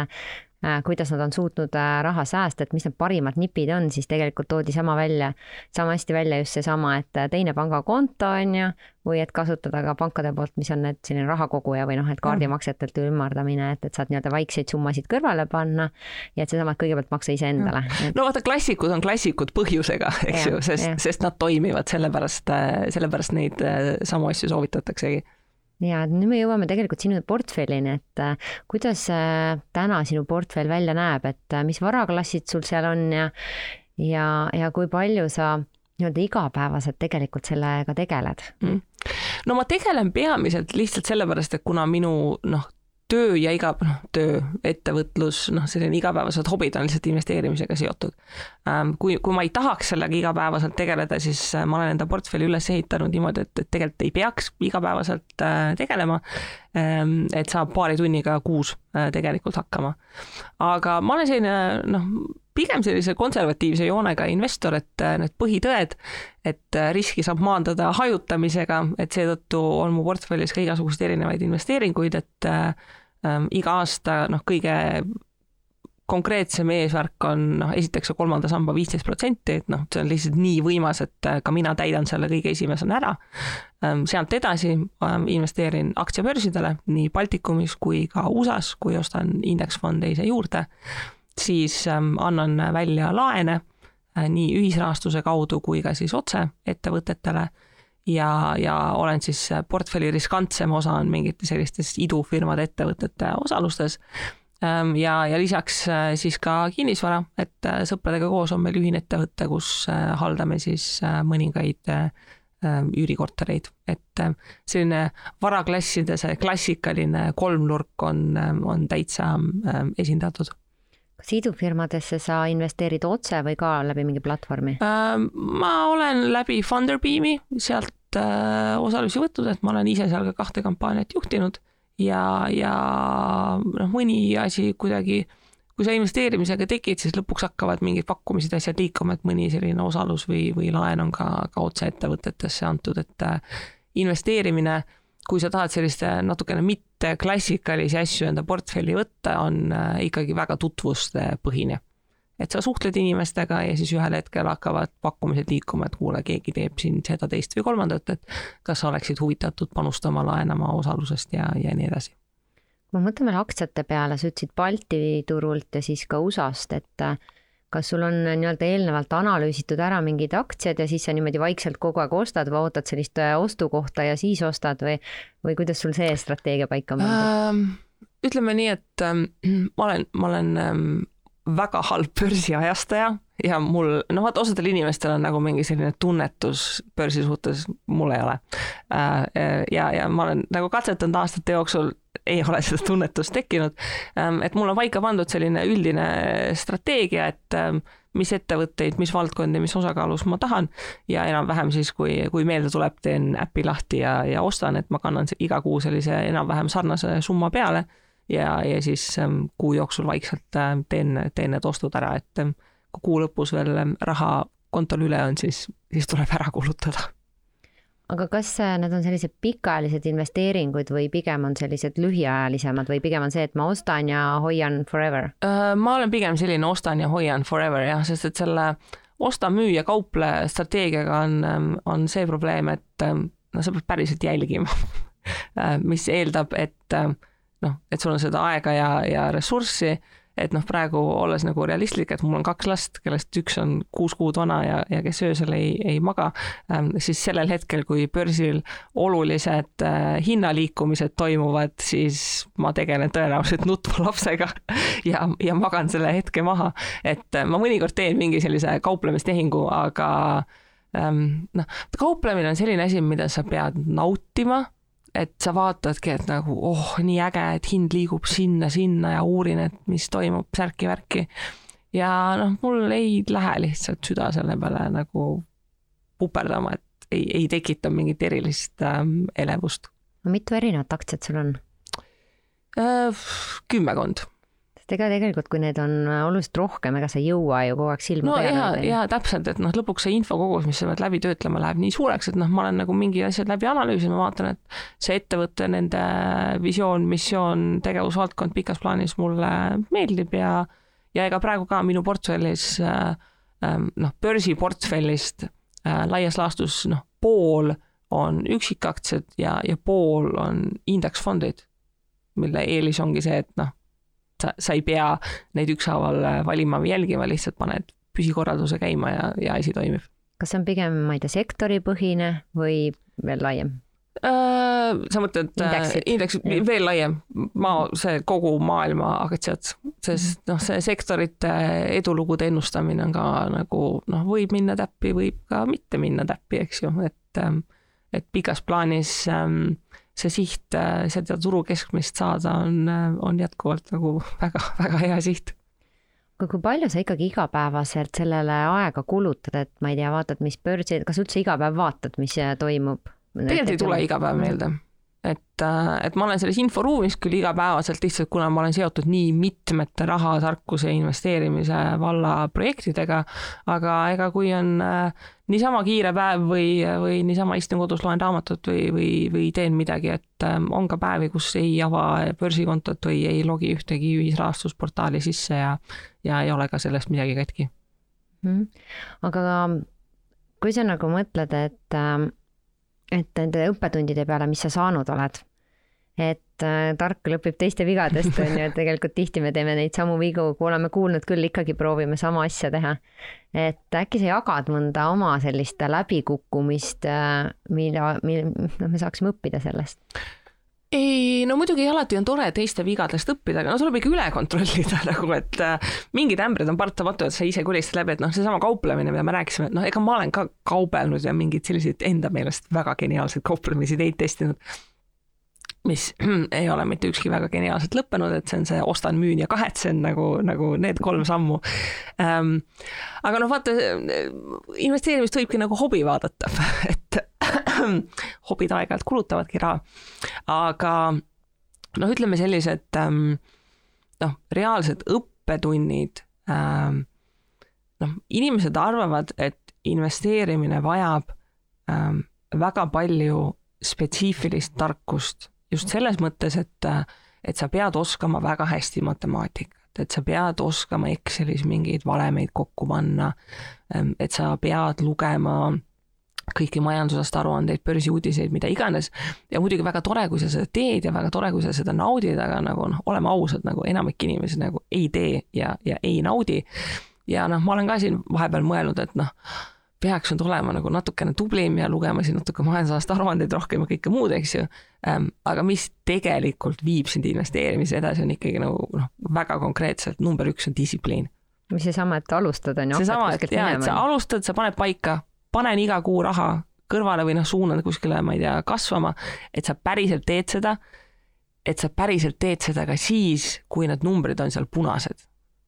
kuidas nad on suutnud äh, raha säästa, et mis need parimad nipid on, siis tegelikult toodi sama välja, sama hästi välja just seesama, et äh, teine pangakonto on ju, või et kasutada ka pankade poolt, mis on need selline rahakoguja või noh, et kaardimaksetelt ümardamine, et, et saad nii-öelda väikseid summasid kõrvale panna ja et seesama, et kõigepealt maksa iseendale. Et.... no vaata, klassikud on klassikud põhjusega, eks ja, ju, sest, sest nad toimivad, sellepärast, sellepärast neid samu asju soovitataksegi ja nüüd me jõuame tegelikult sinu portfellini, et äh, kuidas äh, täna sinu portfell välja näeb, et äh, mis varaklassid sul seal on ja, ja, ja kui palju sa nii-öelda igapäevaselt tegelikult sellega tegeled mm.? no ma tegelen peamiselt lihtsalt sellepärast, et kuna minu noh, töö ja iga, noh, töö, ettevõtlus, noh, selline igapäevased hobid on lihtsalt investeerimisega seotud. Ähm, kui, kui ma ei tahaks sellega igapäevaselt tegeleda, siis äh, ma olen enda portfelli üles ehitanud niimoodi, et, et tegelikult ei peaks igapäevaselt äh, tegelema. Ähm, et saab paari tunniga kuus äh, tegelikult hakkama. aga ma olen selline, noh, pigem sellise konservatiivse joonega investor, et need põhitõed, et riski saab maandada hajutamisega, et seetõttu on mu portfellis ka igasuguseid erinevaid investeeringuid, et ähm, iga aasta noh, kõige konkreetsem eesmärk on noh, esiteks see kolmanda samba viisteist protsenti, et noh, see on lihtsalt nii võimas, et äh, ka mina täidan selle kõige esimesena ära. Ähm, sealt edasi ähm, investeerin aktsiabörsidele nii Baltikumis kui ka USA-s, kui ostan indeksfonde ise juurde, siis ähm, annan välja laene äh, nii ühisrahastuse kaudu kui ka siis otse ettevõtetele. Ja, ja olen siis portfelli riskantsem osa on mingite sellistes idufirmade ettevõtete osalustes ja, ja lisaks äh, siis ka kinnisvara, et äh, sõpradega koos on meil ühine ettevõte, kus äh, haldame siis mõningaid üürikortereid, et selline varaklasside see klassikaline kolmnurk on, on täitsa esindatud. Kas idufirmadesse sa investeerid otse või ka läbi mingi platvormi? Ehm, ma olen läbi Funderbeami sealt osalusi võtnud, et ma olen ise seal ka kahte kampaaniat juhtinud ja, ja noh, mõni asi kuidagi, kui sa investeerimisega tekid, siis lõpuks hakkavad mingid pakkumised, asjad liikuma, et mõni selline osalus või, või laen on ka, ka otse ettevõtetesse antud, et äh, investeerimine, kui sa tahad sellist natukene mitte klassikalisi asju enda portfelli võtta, on äh, ikkagi väga tutvustepõhine et sa suhtled inimestega ja siis ühel hetkel hakkavad pakkumised liikuma, et kuule, keegi teeb siin seda, teist või kolmandat, et kas sa oleksid huvitatud panustama, laenama osalusest ja, ja nii edasi. ma mõtlen veel aktsiate peale, sa ütlesid Balti turult ja siis ka USA-st, et äh, kas sul on nii-öelda eelnevalt analüüsitud ära mingid aktsiad ja siis sa niimoodi vaikselt kogu aeg ostad või ootad sellist äh, ostukohta ja siis ostad või, või kuidas sul see strateegia paika on pandud ähm,? ütleme nii, et ähm, ma olen, ma olen ähm, väga halb börsiajastaja ja mul, noh vaata osadel inimestel on nagu mingi selline tunnetus börsi suhtes, mul ei ole. Äh, ja, ja ma olen nagu katsetanud aastate jooksul, ei ole seda tunnetust tekkinud. Ähm, et mul on paika pandud selline üldine strateegia, et ähm, mis ettevõtteid, mis valdkondi, mis osakaalus ma tahan ja enam-vähem siis, kui, kui meelde tuleb, teen äpi lahti ja, ja ostan, et ma kannan iga kuu sellise enam-vähem sarnase summa peale ja, ja siis ähm, kuu jooksul vaikselt ähm, teen, teen need ostud ära, et ähm, kui kuu lõpus veel raha kontol üle on, siis, siis tuleb ära kulutada aga kas äh, need on sellised pikaajalised investeeringud või pigem on sellised lühiajalisemad või pigem on see, et ma ostan ja hoian forever? Äh, ma olen pigem selline ostan ja hoian forever jah, sest et selle osta, müü ja kauple strateegiaga on, on see probleem, et no sa pead päriselt jälgima äh, mis eeldab, et noh, et sul on seda aega ja, ja ressurssi, et noh, praegu olles nagu realistlik, et mul on kaks last, kellest üks on kuus kuud vana ja, ja kes öösel ei, ei maga ähm,, siis sellel hetkel, kui börsil olulised äh, hinnaliikumised toimuvad, siis ma tegelen tõenäoliselt nutva lapsega ja, ja magan selle hetke maha. et äh, ma mõnikord teen mingi sellise kauplemistehingu, aga ähm, noh, kauplemine on selline asi, mida sa pead nautima et sa vaatadki, et nagu oh, nii äge, et hind liigub sinna-sinna ja uurin, et mis toimub, särki-värki. ja noh, mul ei lähe lihtsalt süda selle peale nagu puperdama, et ei, ei tekita mingit erilist ähm, elevust. no mitu erinevat aktsiat sul on äh,? kümmekond ega tegelikult, kui neid on oluliselt rohkem, ega sa ei jõua ju kogu aeg silma no, peale. ja, ja täpselt, et noh, lõpuks see infokogus, mis sa pead läbi töötlema, läheb nii suureks, et noh, ma olen nagu mingi asjad läbi analüüsinud, ma vaatan, et see ettevõte, nende visioon, missioon, tegevusvaldkond pikas plaanis mulle meeldib ja ja ega praegu ka minu portfellis äh, ähm, noh, börsiportfellist äh, laias laastus noh, pool on üksikaktsiad ja, ja pool on indeksfondid, mille eelis ongi see, et noh, sa, sa ei pea neid ükshaaval äh, valima või jälgima, lihtsalt paned püsikorralduse käima ja, ja asi toimib. kas see on pigem, ma ei tea, sektoripõhine või veel laiem? Äh, sa mõtled indeksid, indeks, veel laiem, maa, see kogu maailma aktsiad, sest noh, see sektorite edulugude ennustamine on ka nagu noh, võib minna täppi, võib ka mitte minna täppi, eks ju, et ähm, et pikas plaanis ähm, see siht, äh, seda turu keskmist saada on, äh, on jätkuvalt nagu väga-väga hea siht. aga kui palju sa ikkagi igapäevaselt sellele aega kulutad, et ma ei tea, vaatad, mis börsil, kas üldse iga päev vaatad, mis toimub? tegelikult ei tule iga päev meelde. et, et ma olen selles inforuumis küll igapäevaselt lihtsalt, kuna ma olen seotud nii mitmete rahatarkuse investeerimise valla projektidega, aga ega kui on äh, niisama kiire päev või, või niisama istun kodus, loen raamatut või, või, või teen midagi, et äh, on ka päevi, kus ei ava börsikontot või ei logi ühtegi ühisrahastusportaali sisse ja, ja ei ole ka sellest midagi katki mm.. aga kui sa nagu mõtled, et äh et nende õppetundide peale, mis sa saanud oled. Et äh, tark lõpeb teiste vigadest, on ju, et tegelikult tihti me teeme neid samu vigu, kui oleme kuulnud küll, ikkagi proovime sama asja teha. et äkki sa jagad mõnda oma sellist läbikukkumist, äh, mille, mille, noh, me saaksime õppida sellest ei, no muidugi alati on tore teiste vigadest õppida, aga no tuleb ikka üle kontrollida nagu, et äh, mingid ämbrid on paratamatu, et sa ise kulistad läbi, et noh, seesama kauplemine, mida me rääkisime, et noh, ega ma olen ka kaubelnud ja mingeid selliseid enda meelest väga geniaalseid kauplemisideid testinud, mis ei ole mitte ükski väga geniaalselt lõppenud, et see on see ostan, müün ja kahetsen nagu, nagu need kolm sammu ähm,. aga noh, vaata investeerimist võibki nagu hobi vaadata, et hobid aeg-ajalt kulutavadki raha. aga noh, ütleme sellised ähm, noh, reaalsed õppetunnid ähm,. noh, inimesed arvavad, et investeerimine vajab ähm, väga palju spetsiifilist tarkust just selles mõttes, et, et sa pead oskama väga hästi matemaatikat, et sa pead oskama Excelis mingeid valemeid kokku panna, ähm, et sa pead lugema kõiki majandusest aruandeid, börsiuudiseid, mida iganes. ja muidugi väga tore, kui sa seda teed ja väga tore, kui sa seda naudid, aga nagu noh, oleme ausad, nagu enamik inimesi nagu ei tee ja, ja ei naudi. ja noh, ma olen ka siin vahepeal mõelnud, et noh, peaks nüüd olema nagu natukene tublim ja lugema siin natuke majandusaasta aruandeid rohkem ja kõike muud, eks ju ähm,. aga mis tegelikult viib sind investeerimise edasi, on ikkagi nagu noh, väga konkreetselt number üks on distsipliin mis seesama, et alustad on ju. seesama, et jaa, et sa alustad, sa paned paika, panen iga kuu raha kõrvale või noh, suunan kuskile, ma ei tea, kasvama, et sa päriselt teed seda, et sa päriselt teed seda ka siis, kui need numbrid on seal punased,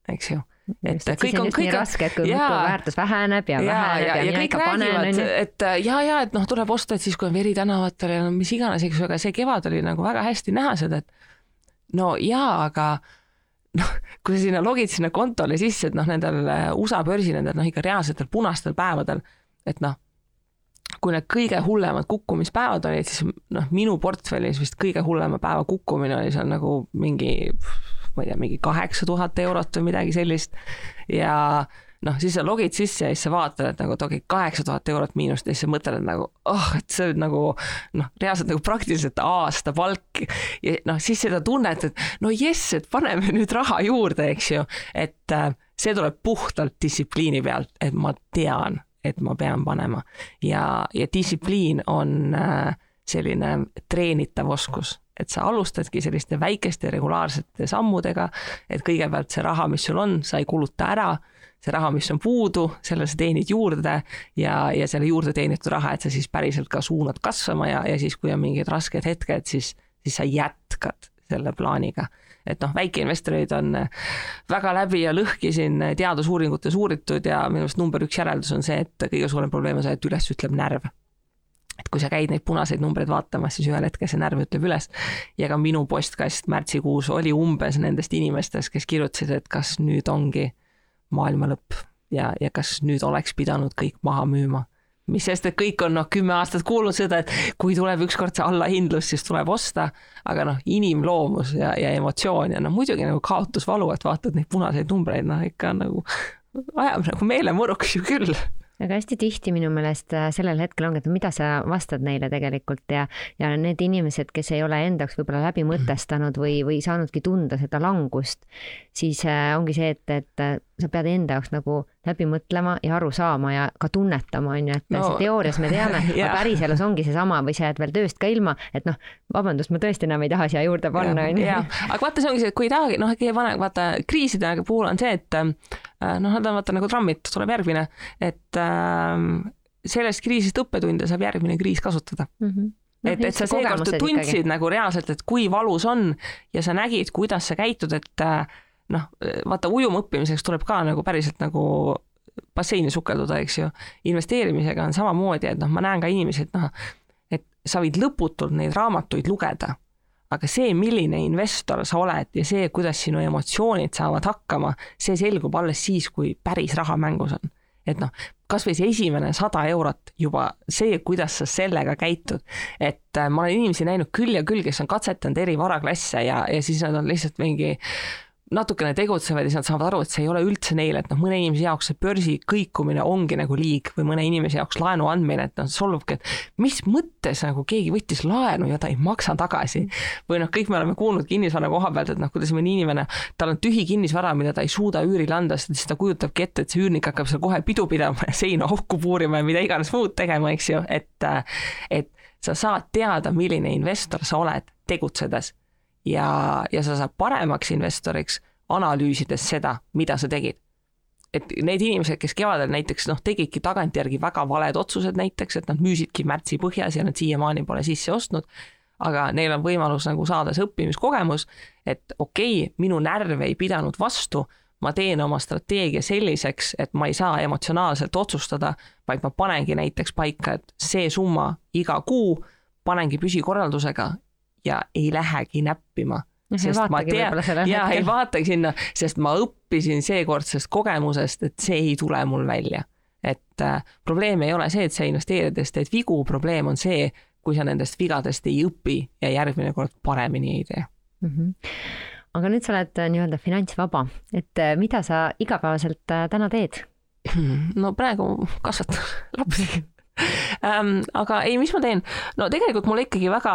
eks ju et Just, kõik on kõik nii raske, et kui väärtus väheneb ja, ja väheneb ja, ja, ja kõik räägivad, et ja, ja et noh, tuleb osta, et siis kui on veri tänavatel ja no mis iganes, eks ju, aga see kevad oli nagu väga hästi näha seda, et no jaa, aga noh, kui sa sinna logid sinna kontole sisse, et noh, nendel USA börsi nendel noh, ikka reaalsetel punastel päevadel et noh, kui need kõige hullemad kukkumispäevad olid, siis noh, minu portfellis vist kõige hullema päeva kukkumine oli seal nagu mingi, ma ei tea, mingi kaheksa tuhat eurot või midagi sellist. ja noh, siis sa logid sisse ja siis sa vaatad, et nagu et okei okay,, kaheksa tuhat eurot miinust ja siis sa mõtled, et nagu oh, et see on nagu noh, reaalselt nagu praktiliselt aasta palk. ja noh, siis seda tunnet, et no jess, et paneme nüüd raha juurde, eks ju, et äh, see tuleb puhtalt distsipliini pealt, et ma tean et ma pean panema. ja, ja distsipliin on äh, selline treenitav oskus, et sa alustadki selliste väikeste regulaarsete sammudega, et kõigepealt see raha, mis sul on, sa ei kuluta ära, see raha, mis on puudu, selle sa teenid juurde ja, ja selle juurde teenitud raha, et sa siis päriselt ka suunad kasvama ja, ja siis, kui on mingid rasked hetked, siis, siis sa jätkad selle plaaniga. et noh, väikeinvestoreid on äh, väga läbi ja lõhki siin äh, teadusuuringutes uuritud ja minu arust number üks järeldus on see, et kõige suurem probleem on see, et üles ütleb närv et kui sa käid neid punaseid numbreid vaatamas, siis ühel hetkel see närv ütleb üles. ja ka minu postkast märtsikuus oli umbes nendest inimestest, kes kirjutasid, et kas nüüd ongi maailma lõpp ja, ja kas nüüd oleks pidanud kõik maha müüma. Mis sest, et kõik on noh, kümme aastat kuulnud seda, et kui tuleb ükskord see allahindlus, siis tuleb osta, aga noh, inimloomus ja, ja emotsioon ja noh, muidugi nagu kaotusvalu, et vaatad neid punaseid numbreid, noh ikka nagu ajab nagu meelemurruks ju küll aga hästi tihti minu meelest äh, sellel hetkel ongi, et mida sa vastad neile tegelikult ja, ja need inimesed, kes ei ole enda jaoks võib-olla läbi mõtestanud või, või saanudki tunda seda langust, siis äh, ongi see, et, et sa pead enda jaoks nagu läbi mõtlema ja aru saama ja ka tunnetama, on ju, et no, teoorias me teame yeah., aga päriselus ongi seesama või sa jääd veel tööst ka ilma, et noh, vabandust, ma tõesti enam ei taha siia juurde panna, on ju. aga vaata, see ongi see, et kui ei tahagi, noh, kõige vanem, vaata kriiside puhul on see, et Äh, noh, nad on vaata nagu trammid, tuleb järgmine, et äh, sellest kriisist õppetunde saab järgmine kriis kasutada mm. -hmm. No, et, et sa seekord tundsid ikkagi. nagu reaalselt, et kui valus on ja sa nägid, kuidas sa käitud, et äh, noh, vaata ujuma õppimiseks tuleb ka nagu päriselt nagu basseini sukelduda, eks ju. investeerimisega on samamoodi, et noh, ma näen ka inimesi, et noh, et sa võid lõputult neid raamatuid lugeda, aga see, milline investor sa oled ja see, kuidas sinu emotsioonid saavad hakkama, see selgub alles siis, kui päris raha mängus on. et noh, kasvõi see esimene sada eurot juba see, kuidas sa sellega käitud, et äh, ma olen inimesi näinud küll ja küll, kes on katsetanud eri varaklasse ja, ja siis nad on lihtsalt mingi natukene tegutsevad ja siis nad saavad aru, et see ei ole üldse neile, et noh, mõne inimese jaoks see börsi kõikumine ongi nagu liig või mõne inimese jaoks laenu andmine, et noh, solvubki, et mis mõttes nagu keegi võttis laenu ja ta ei maksa tagasi. või noh, kõik me oleme kuulnud kinnisvara koha pealt, et noh, kuidas mõni inimene, tal on tühi kinnisvara, mida ta ei suuda üürile anda, siis ta kujutabki ette, et see üürnik hakkab seal kohe pidu pidama ja seina auku puurima ja mida iganes muud tegema, eks ju, et, et sa saad teada, milline investor sa oled tegutsedes ja, ja sa saad paremaks investoriks, analüüsides seda, mida sa tegid. et need inimesed, kes kevadel näiteks noh, tegidki tagantjärgi väga valed otsused näiteks, et nad müüsidki märtsi põhjas ja nad siiamaani pole sisse ostnud, aga neil on võimalus nagu saada see õppimiskogemus, et okei okay,, minu närv ei pidanud vastu, ma teen oma strateegia selliseks, et ma ei saa emotsionaalselt otsustada, vaid ma panengi näiteks paika, et see summa iga kuu panengi püsikorraldusega ja ei lähegi näppima. sest ma tean, ja ei vaatagi sinna, sest ma õppisin seekordsest kogemusest, et see ei tule mul välja. et äh, probleem ei ole see, et sa investeerides teed vigu, probleem on see, kui sa nendest vigadest ei õpi ja järgmine kord paremini ei tee mm. -hmm. aga nüüd sa oled äh, nii-öelda finantsvaba, et äh, mida sa igapäevaselt äh, täna teed? no praegu kasvatan lapsi ähm,. aga ei, mis ma teen? no tegelikult mulle ikkagi väga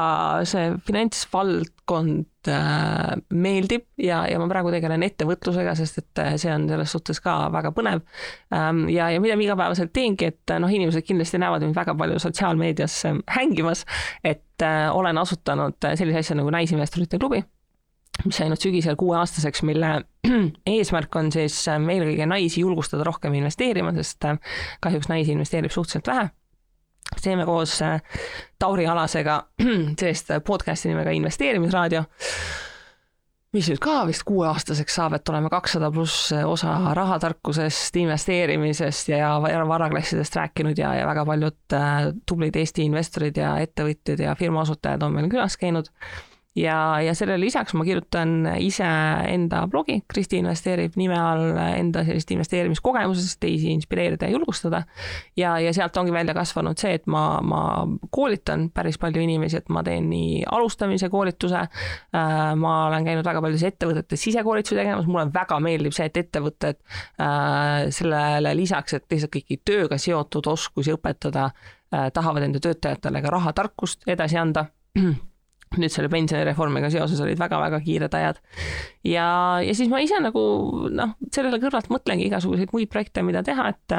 see finantsvaldkond äh, meeldib ja, ja ma praegu tegelen ettevõtlusega, sest et äh, see on selles suhtes ka väga põnev ähm,. ja, ja mida ma igapäevaselt teengi, et noh, inimesed kindlasti näevad mind väga palju sotsiaalmeedias hängimas, et äh, olen asutanud sellise asja nagu Naisinvestorite klubi mis sai nüüd sügisel kuueaastaseks, mille eesmärk on siis eelkõige naisi julgustada rohkem investeerima, sest kahjuks naisi investeerib suhteliselt vähe teeme koos äh, Tauri Alasega sellist podcast'i nimega Investeerimisraadio, mis nüüd ka vist kuueaastaseks saab, et oleme kakssada pluss osa rahatarkusest, investeerimisest ja varaklassidest rääkinud ja, ja väga paljud äh, tublid Eesti investorid ja ettevõtjad ja firma asutajad on meil külas käinud ja, ja sellele lisaks ma kirjutan ise enda blogi, Kristi investeerib nime all enda sellist investeerimiskogemusest, teisi inspireerida ja julgustada. ja, ja sealt ongi välja kasvanud see, et ma, ma koolitan päris palju inimesi, et ma teen nii alustamise koolituse äh,, ma olen käinud väga paljudes ettevõtetes sisekoolitusi tegemas, mulle väga meeldib see, et ettevõtted äh, sellele lisaks, et lihtsalt kõiki tööga seotud oskusi õpetada äh,, tahavad enda töötajatele ka rahatarkust edasi anda nüüd selle pensionireformiga seoses olid väga-väga kiired ajad. ja, ja siis ma ise nagu noh, sellele kõrvalt mõtlengi igasuguseid muid projekte, mida teha, et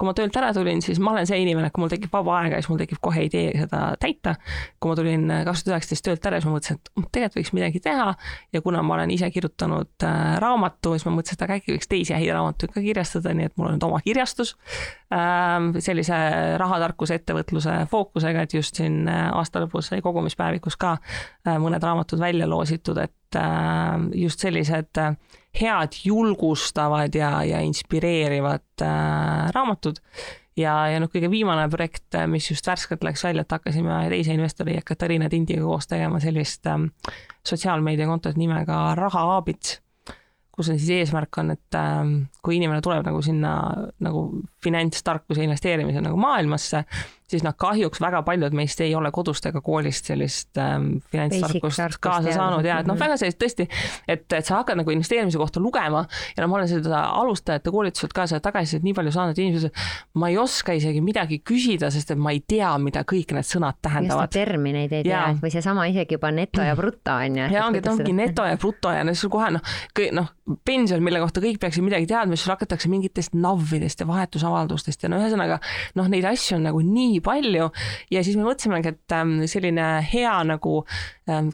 kui ma töölt ära tulin, siis ma olen see inimene, et kui mul tekib vaba aega, siis mul tekib kohe idee seda täita. kui ma tulin äh, kaks tuhat üheksateist töölt ära, siis ma mõtlesin, et mm, tegelikult võiks midagi teha ja kuna ma olen ise kirjutanud äh, raamatu, siis ma mõtlesin, et aga äkki võiks teisi häid raamatuid ka kirjastada, nii et mul on nüüd oma kirjastus ähm, sellise rahatarkuse ettevõtluse fookusega, et just siin aasta lõpus sai kogumispäevikus ka Äh, mõned raamatud välja loositud, et äh, just sellised äh, head, julgustavad ja, ja inspireerivad raamatud. ja, ja noh, kõige viimane projekt, mis just värskelt läks välja, et hakkasime teise investori Katariina Tindiga koos tegema sellist sotsiaalmeediakontot nimega Raha Aabits kus on siis eesmärk on, et kui inimene tuleb nagu sinna nagu finantstarkuse investeerimise nagu maailmasse, siis noh, kahjuks väga paljud meist ei ole kodust ega koolist sellist ähm, finantstarkust kaasa saanud ja et noh, väga sellist tõesti, et, et sa hakkad nagu investeerimise kohta lugema ja no ma olen seda alustajate koolituselt ka seda tagasisidet nii palju saanud, inimesed, ma ei oska isegi midagi küsida, sest et ma ei tea, mida kõik need sõnad tähendavad. termineid ei tea või seesama isegi juba neto ja bruto on ju. ja ongi, et ongi neto ja bruto ja siis kohe noh, noh, pension, mille kohta kõik peaksid midagi teadma, siis hakatakse mingitest NAV-idest ja vahetusavaldustest ja no ühesõnaga noh, neid asju on nagu nii palju ja siis me mõtlesimegi, et ähm, selline hea nagu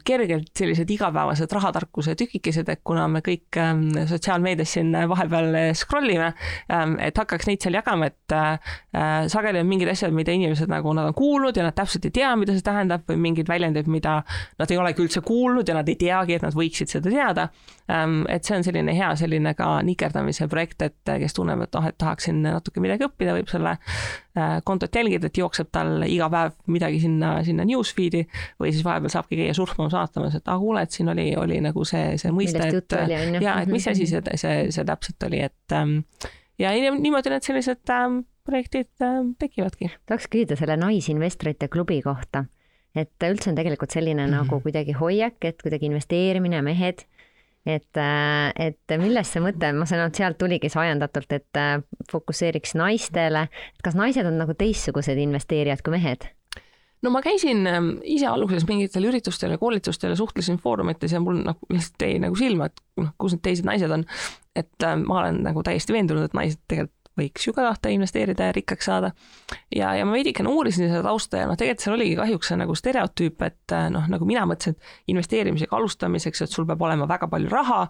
kergelt sellised igapäevased rahatarkuse tükikesed, et kuna me kõik ähm, sotsiaalmeedias siin vahepeal scroll ime, et hakkaks neid seal jagama, et äh, äh, sageli on mingid asjad, mida inimesed nagu nad on kuulnud ja nad täpselt ei tea, mida see tähendab või mingid väljendid, mida nad ei olegi üldse kuulnud ja nad ei teagi, et nad võiksid seda teada. et see on selline hea selline ka nikerdamise projekt, et kes tunneb, et noh, et tahaksin natuke midagi õppida, võib selle äh, kontot jälgida, et jookseb tal iga päev midagi sinna, sinna newsfeed'i või siis vahepeal saabki käia surfamas, vaatamas, et ah kuule, et siin oli, oli nagu see, see mõiste, et ja et mis asi see, see, see täpselt oli, et ähm, ja niimoodi need sellised ähm, projektid ähm, tekivadki. tahaks küsida selle naisinvestorite klubi kohta, et üldse on tegelikult selline mm -hmm. nagu kuidagi hoiak, et kuidagi investeerimine, mehed et, äh, et millest see mõte, ma saan aru, et sealt tuligi see ajendatult, et äh, fokusseeriks naistele, et kas naised on nagu teistsugused investeerijad kui mehed? no ma käisin ähm, ise alguses mingitel üritustel ja koolitustel ja suhtlesin foorumites ja mul nagu lihtsalt jäi nagu silma, et noh, kus need teised naised on. et äh, ma olen nagu täiesti veendunud, et naised tegelikult võiks ju ka tahta investeerida ja rikkaks saada. ja, ja ma veidikene uurisin seda tausta ja noh, tegelikult seal oligi kahjuks see nagu stereotüüp, et äh, noh, nagu mina mõtlesin, et investeerimisega alustamiseks, et sul peab olema väga palju raha,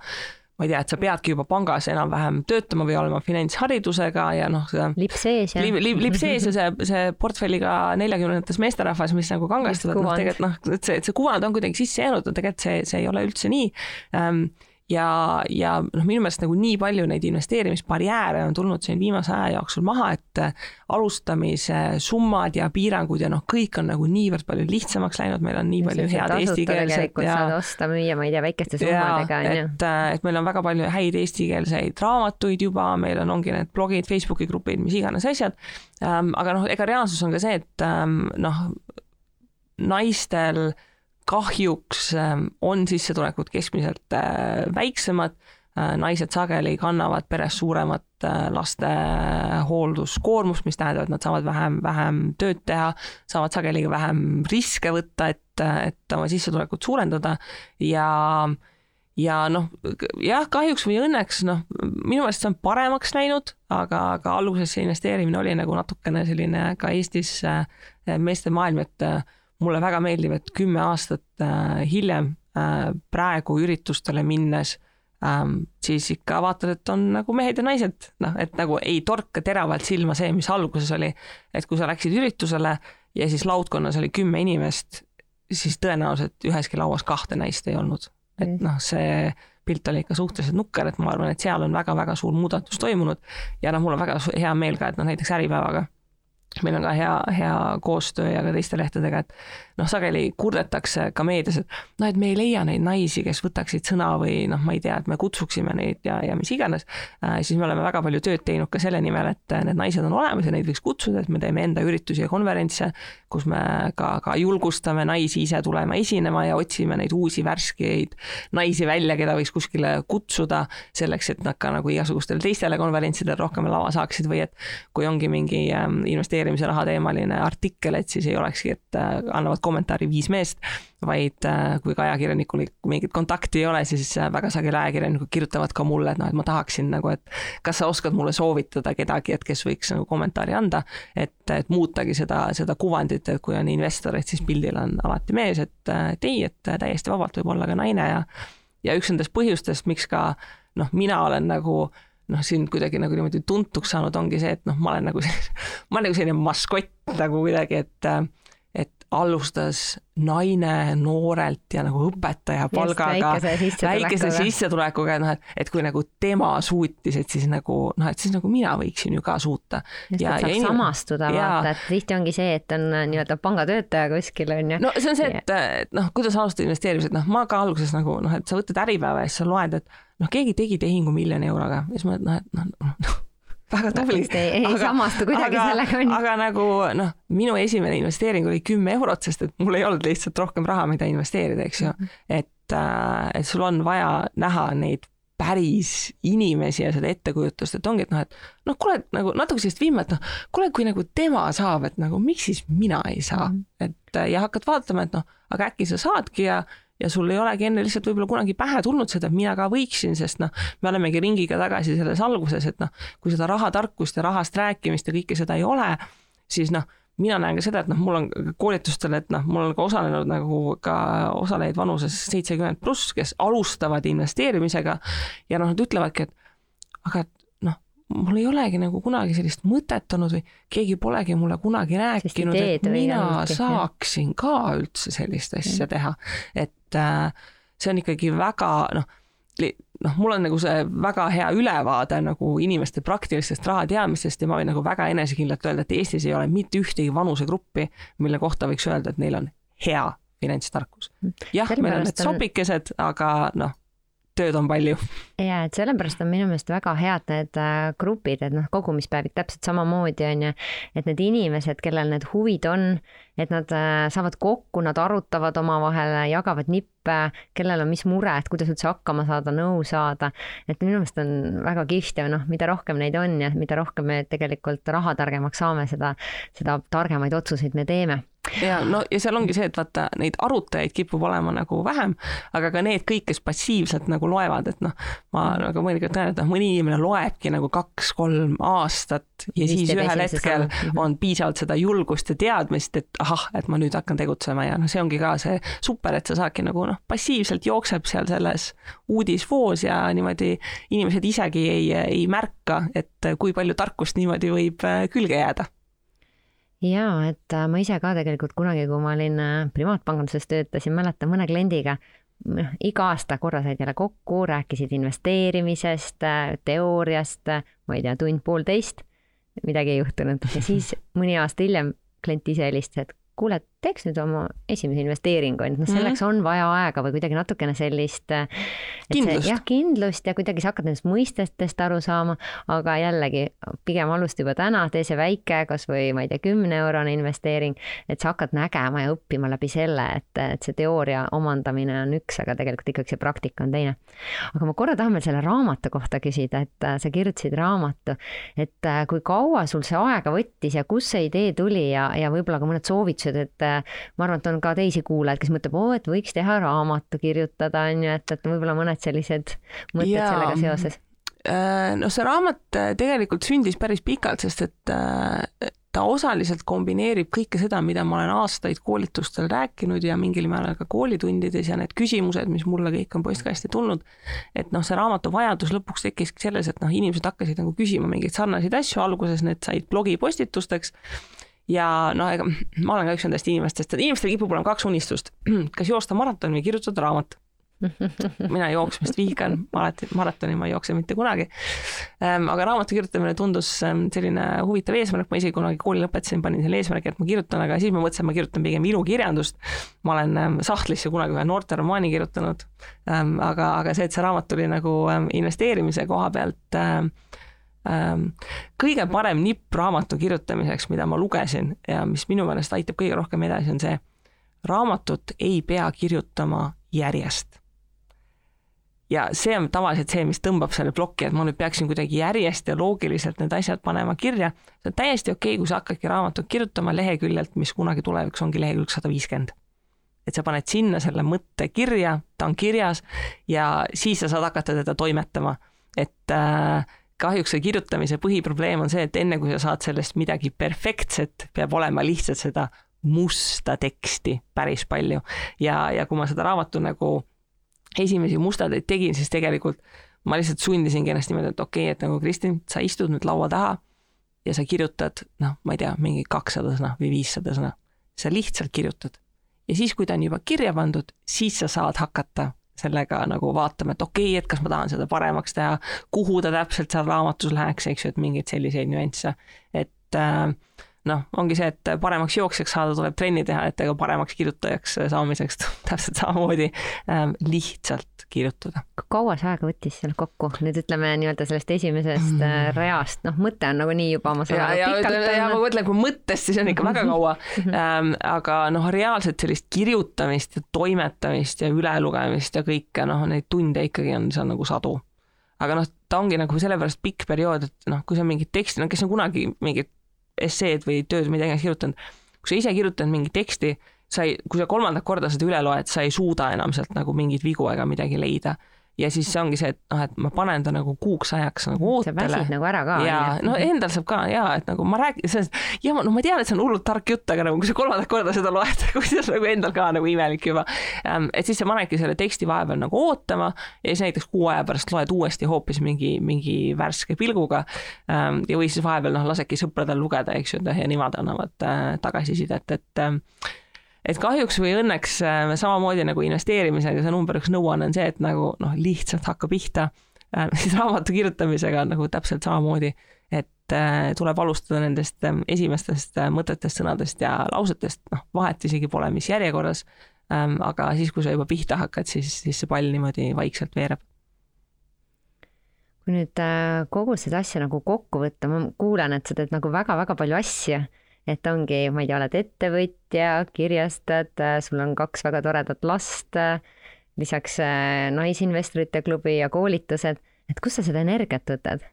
ma ei tea, et sa peadki juba pangas enam-vähem töötama või olema finantsharidusega ja noh, see lipp sees ja lipp, lipp, lipp sees ja see, see portfelliga neljakümnendates meesterahvas, mis nagu kangastavad, noh tegelikult noh, et see, et see kuvand on kuidagi sisse jäänud, no tegelikult see, see ei ole üldse nii. Ähm, ja, ja noh, minu meelest nagu nii palju neid investeerimisbarjääre on tulnud siin viimase aja jooksul maha, et äh, alustamise summad ja piirangud ja noh, kõik on nagu niivõrd palju lihtsamaks läinud, meil on nii palju head eestikeelset ja saad osta, müüa, ma ei tea, väikeste summadega on ju. et, äh, et meil on väga palju häid eestikeelseid raamatuid juba, meil on, ongi need blogid, Facebooki grupid, mis iganes asjad ähm,. aga noh, ega reaalsus on ka see, et ähm, noh, naistel kahjuks ähm, on sissetulekud keskmiselt äh, väiksemad, äh, naised sageli kannavad peres suuremat äh, laste hoolduskoormust, mis tähendab, et nad saavad vähem, vähem tööd teha, saavad sageli ka vähem riske võtta, et, et oma sissetulekut suurendada. Ja ja noh, jah, kahjuks või õnneks noh, minu meelest see on paremaks läinud, aga, aga alguses see investeerimine oli nagu natukene selline ka Eestis meeste maailm, et mulle väga meeldib, et kümme aastat äh, hiljem äh, praegu üritustele minnes ähm, siis ikka vaatad, et on nagu mehed ja naised, noh, et nagu ei torka teravalt silma see, mis alguses oli. et kui sa läksid üritusele ja siis laudkonnas oli kümme inimest, siis tõenäoliselt üheski lauas kahte naist ei olnud. et mm. noh, see pilt oli ikka suhteliselt nukker, et ma arvan, et seal on väga-väga suur muudatus toimunud ja noh, mul on väga hea meel ka, et noh, näiteks Äripäevaga meil on ka hea, hea koostöö ja ka teiste lehtedega, et noh, sageli kurdetakse ka meedias, et noh, et me ei leia neid naisi, kes võtaksid sõna või noh, ma ei tea, et me kutsuksime neid ja, ja mis iganes. Äh,, siis me oleme väga palju tööd teinud ka selle nimel, et need naised on olemas ja neid võiks kutsuda, et me teeme enda üritusi ja konverentse, kus me ka, ka julgustame naisi ise tulema esinema ja otsime neid uusi värskeid naisi välja, keda võiks kuskile kutsuda, selleks et nad ka nagu igasugustele teistele konverentsidele rohkem lava saaksid või et kui ongi mingi ähm, investeerimise raha teemaline artikkel, et siis ei olekski, et äh, annavad kommentaari viis meest, vaid äh, kui ka ajakirjanikul mingit kontakti ei ole, siis äh, väga sageli ajakirjanikud kirjutavad ka mulle, et noh, et ma tahaksin nagu, et kas sa oskad mulle soovitada kedagi, et kes võiks nagu kommentaari anda, et, et muutagi seda, seda kuvandit, et kui on investor, et siis pildil on alati mees, et, et ei, et täiesti vabalt võib olla ka naine ja ja üks nendest põhjustest, miks ka noh, mina olen nagu noh, siin kuidagi nagu niimoodi tuntuks saanud, ongi see, et noh, ma olen nagu selline, ma olen nagu selline maskott nagu kuidagi, et alustas naine noorelt ja nagu õpetaja palgaga, väikese sissetulekuga, et noh, et, et kui nagu tema suutis, et siis nagu noh, et siis nagu mina võiksin ju ka suuta. ja, ja saab samastuda, vaata, et tihti ongi see, et on äh, nii-öelda pangatöötaja kuskil on ju. no see on see, et, et noh, kuidas alustada investeerimised, noh, ma ka alguses nagu noh, et sa võtad Äripäeva ja siis sa loed, et noh, keegi tegi tehingu miljoni euroga ja siis ma, noh, et noh, noh väga tubli. ei, aga, samastu kuidagi aga, sellega on. aga nagu noh, minu esimene investeering oli kümme eurot, sest et mul ei olnud lihtsalt rohkem raha, mida investeerida, eks ju. Mhm. et, äh, et sul on vaja näha neid päris inimesi ja seda ettekujutust, et ongi, et noh, et noh, kuule, nagu natuke sellist vimma, et noh, kuule, kui nagu tema saab, et nagu miks siis mina ei saa mm, -hmm. et ja hakkad vaatama, et noh, aga äkki sa saadki ja ja sul ei olegi enne lihtsalt võib-olla kunagi pähe tulnud seda, et mina ka võiksin, sest noh, me olemegi ringiga tagasi selles alguses, et noh, kui seda rahatarkust ja rahast rääkimist ja kõike seda ei ole, siis noh, mina näen ka seda, et noh, mul on koolitustel, et noh, mul on ka osalenud nagu ka osalejaid vanuses seitsekümmend pluss, kes alustavad investeerimisega ja noh, nad ütlevadki, et aga et mul ei olegi nagu kunagi sellist mõtet olnud või keegi polegi mulle kunagi rääkinud, et mina olnud, saaksin ka üldse sellist asja mm. teha. et äh, see on ikkagi väga noh, noh, mul on nagu see väga hea ülevaade nagu inimeste praktilistest rahateadmistest ja ma võin nagu väga enesekindlalt öelda, et Eestis ei ole mitte ühtegi vanusegruppi, mille kohta võiks öelda, et neil on hea finantstarkus. jah, meil on need sobikesed, aga noh tööd on palju. ja et sellepärast on minu meelest väga head need äh, grupid, et noh, kogumispäevid täpselt samamoodi on ju, et need inimesed, kellel need huvid on, et nad äh, saavad kokku, nad arutavad omavahel, jagavad nippe, kellel on mis mured, kuidas üldse hakkama saada, nõu saada. et minu meelest on väga kihvt ja noh, mida rohkem neid on ja mida rohkem me tegelikult rahatargemaks saame, seda, seda targemaid otsuseid me teeme ja no ja seal ongi see, et vaata neid arutajaid kipub olema nagu vähem, aga ka need kõik, kes passiivselt nagu loevad, et noh, ma mm. nagu mõnikord näen, et noh, mõni inimene loebki nagu kaks-kolm aastat ja Vist siis ühel hetkel mhm. on piisavalt seda julgust ja teadmist, et ahah, et ma nüüd hakkan tegutsema ja noh, see ongi ka see super, et sa saadki nagu noh, passiivselt jookseb seal selles uudisvoos ja niimoodi inimesed isegi ei, ei märka, et kui palju tarkust niimoodi võib äh, külge jääda jaa, et äh, ma ise ka tegelikult kunagi, kui ma olin äh, privaatpanganduses töötasin, mäletan mõne kliendiga, noh, iga aasta korra said jälle kokku, rääkisid investeerimisest, äh, teooriast, ma ei tea, tund-poolteist, midagi ei juhtunud. Ja siis mõni aasta hiljem klient ise helistas, et kuule, teeks nüüd oma esimese investeeringu, et noh, selleks mm -hmm. on vaja aega või kuidagi natukene sellist kindlust. jah, kindlust ja kuidagi sa hakkad nendest mõistetest aru saama, aga jällegi pigem alusta juba täna, tee see väike, kasvõi ma ei tea, kümne eurone investeering, et sa hakkad nägema ja õppima läbi selle, et, et see teooria omandamine on üks, aga tegelikult ikkagi see praktika on teine. aga ma korra tahan veel selle raamatu kohta küsida, et äh, sa kirjutasid raamatu, et äh, kui kaua sul see aega võttis ja kust see idee tuli ja, ja võib-olla ka mõned soovitused, et ma arvan, et on ka teisi kuulajaid, kes mõtleb, oo, et võiks teha raamatu kirjutada, on ju, et, et võib-olla mõned sellised mõtted ja, sellega seoses. Äh, no see raamat äh, tegelikult sündis päris pikalt, sest et äh, ta osaliselt kombineerib kõike seda, mida ma olen aastaid koolitustel rääkinud ja mingil määral ka koolitundides ja need küsimused, mis mulle kõik on postkasti tulnud, et noh, see raamatu vajadus lõpuks tekkiski selles, et noh, inimesed hakkasid nagu küsima mingeid sarnaseid asju, alguses need said blogipostitusteks ja noh, ega ma olen ka üks nendest inimestest, et inimestel kipub olema kaks unistust, kas joosta maraton või kirjutada raamat mina jooksmist vihkan, alati maratoni ma ei jookse mitte kunagi. Ehm, aga raamatu kirjutamine tundus ehm, selline huvitav eesmärk, ma isegi kunagi kooli lõpetasin, panin selle eesmärgi, et ma kirjutan, aga siis ma mõtlesin, et ma kirjutan pigem ilukirjandust. ma olen ehm, sahtlisse kunagi ühe noorteromaani kirjutanud. aga, aga see, et see raamat tuli nagu investeerimise koha pealt kõige parem nipp raamatu kirjutamiseks, mida ma lugesin ja mis minu meelest aitab kõige rohkem edasi, on see, raamatut ei pea kirjutama järjest. ja see on tavaliselt see, mis tõmbab selle plokki, et ma nüüd peaksin kuidagi järjest ja loogiliselt need asjad panema kirja. see on täiesti okei okay,, kui sa hakkadki raamatut kirjutama leheküljelt, mis kunagi tulevikus ongi lehekülg sada viiskümmend et sa paned sinna selle mõtte kirja, ta on kirjas ja siis sa saad hakata teda toimetama, et äh, kahjuks see kirjutamise põhiprobleem on see, et enne kui sa saad sellest midagi perfektset, peab olema lihtsalt seda musta teksti päris palju. ja, ja kui ma seda raamatu nagu esimesi mustadeid tegin, siis tegelikult ma lihtsalt sundisingi ennast niimoodi, et okei okay,, et nagu Kristin, sa istud nüüd laua taha ja sa kirjutad, noh, ma ei tea, mingi kakssada sõna või viissada sõna. sa lihtsalt kirjutad. ja siis, kui ta on juba kirja pandud, siis sa saad hakata sellega nagu vaatama, et okei okay,, et kas ma tahan seda paremaks teha, kuhu ta täpselt seal raamatus läheks, eks ju, et mingeid selliseid nüansse, et äh, noh, ongi see, et paremaks jooksjaks saada, tuleb trenni teha, et ega paremaks kirjutajaks saamiseks täpselt samamoodi ähm, lihtsalt kirjutada. kaua see aega võttis seal kokku, nüüd ütleme nii-öelda sellest esimesest äh, mm. reast, noh, mõte on nagunii juba, ma saan aru, pikalt ja, ja ma mõtlen, kui mõttest, siis on ikka väga kaua. Ähm,, aga noh, reaalselt sellist kirjutamist ja toimetamist ja ülelugemist ja kõike, noh, neid tunde ikkagi on seal nagu sadu. Aga noh, ta ongi nagu sellepärast pikk periood, et noh, kui sa mingit teksti, no kes on kunagi mingit esseed või tööd, mida iganes kirjutanud, kui sa ise kirjutad mingit teksti, sa ei, kui sa kolmandat korda seda üle loed, sa ei suuda enam sealt nagu mingeid vigu ega midagi leida ja siis see ongi see, et noh, et ma panen ta nagu kuuks ajaks nagu ootele. sa väsid nagu ära ka. ja no endal saab ka ja et nagu ma räägin sellest ja ma, no ma tean, et see on hullult tark jutt, aga nagu kui sa kolmandat korda seda loed, kuidas nagu endal ka nagu imelik juba. Et siis sa panedki selle teksti vahepeal nagu ootama ja siis näiteks kuu aja pärast loed uuesti hoopis mingi, mingi värske pilguga. Ja või siis vahepeal noh, lasedki sõpradel lugeda, eks ju, ja nemad annavad äh, tagasisidet, et et kahjuks või õnneks äh, samamoodi nagu investeerimisega see number üks nõuanne on see, et nagu noh, lihtsalt hakka pihta äh,. siis raamatu kirjutamisega on nagu täpselt samamoodi, et äh, tuleb alustada nendest äh, esimestest mõtetest, sõnadest ja lausetest, noh, vahet isegi pole, mis järjekorras ähm,. aga siis, kui sa juba pihta hakkad, siis, siis see pall niimoodi vaikselt veereb kui nüüd kogu seda asja nagu kokku võtta, ma kuulen, et sa teed nagu väga-väga palju asju, et ongi, ma ei tea, oled ettevõtja, kirjastad, äh, sul on kaks väga toredat last, lisaks äh, Naisinvestorite klubi ja koolitused, et kust sa seda energiat võtad?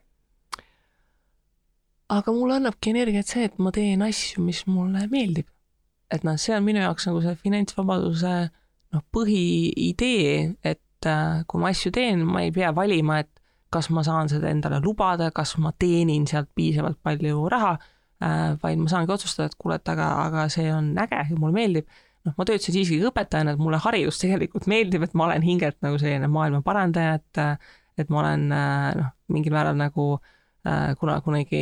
aga mulle annabki energiat see, et ma teen asju, mis mulle meeldib. et noh, see on minu jaoks nagu see finantsvabaduse noh, põhiidee, et kui ma asju teen, ma ei pea valima, et kas ma saan seda endale lubada, kas ma teenin sealt piisavalt palju raha, äh, vaid ma saangi otsustada, et kuule, et aga, aga see on äge ja mulle meeldib. noh, ma töötasin siiski õpetajana, et mulle haridus tegelikult meeldib, et ma olen hingelt nagu selline maailma parandaja, et et ma olen äh, noh, mingil määral nagu äh, kuna kunagi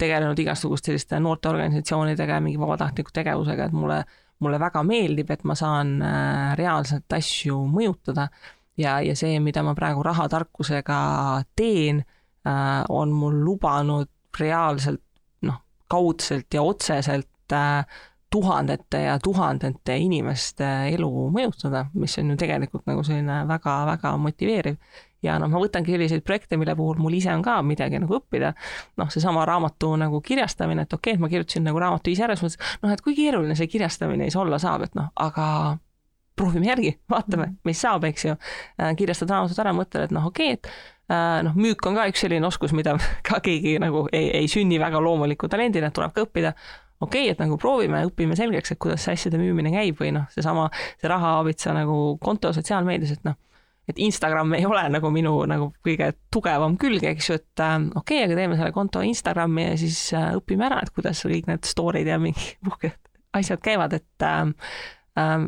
tegelenud igasuguste selliste noorteorganisatsioonidega ja mingi vabatahtliku tegevusega, et mulle, mulle väga meeldib, et ma saan reaalselt asju mõjutada ja, ja see, mida ma praegu rahatarkusega teen, äh, on mul lubanud reaalselt kaudselt ja otseselt äh, tuhandete ja tuhandete inimeste elu mõjutada, mis on ju tegelikult nagu selline väga-väga motiveeriv. ja noh, ma võtangi selliseid projekte, mille puhul mul ise on ka midagi nagu õppida, noh, seesama raamatu nagu kirjastamine, et okei okay,, et ma kirjutasin nagu raamatu ise ära, siis mõtlesin, noh, et kui keeruline see kirjastamine siis olla saab, et noh, aga proovime järgi, vaatame, mhm. mis saab, eks ju. Äh, kirjastad raamatut ära, mõtled, et noh, okei okay,, et äh, noh, müük on ka üks selline oskus, mida ka keegi nagu ei, ei sünni väga loomuliku talendina, tuleb ka õppida. okei okay,, et nagu proovime, õpime selgeks, et kuidas see asjade müümine käib või noh, seesama, see rahaabitsa nagu konto sotsiaalmeedias, et noh, et Instagram ei ole nagu minu nagu kõige tugevam külg, eks ju, et äh, okei okay,, aga teeme selle konto Instagrami ja siis äh, õpime ära, et kuidas kõik need story'd ja mingi uhked asjad käivad, et äh,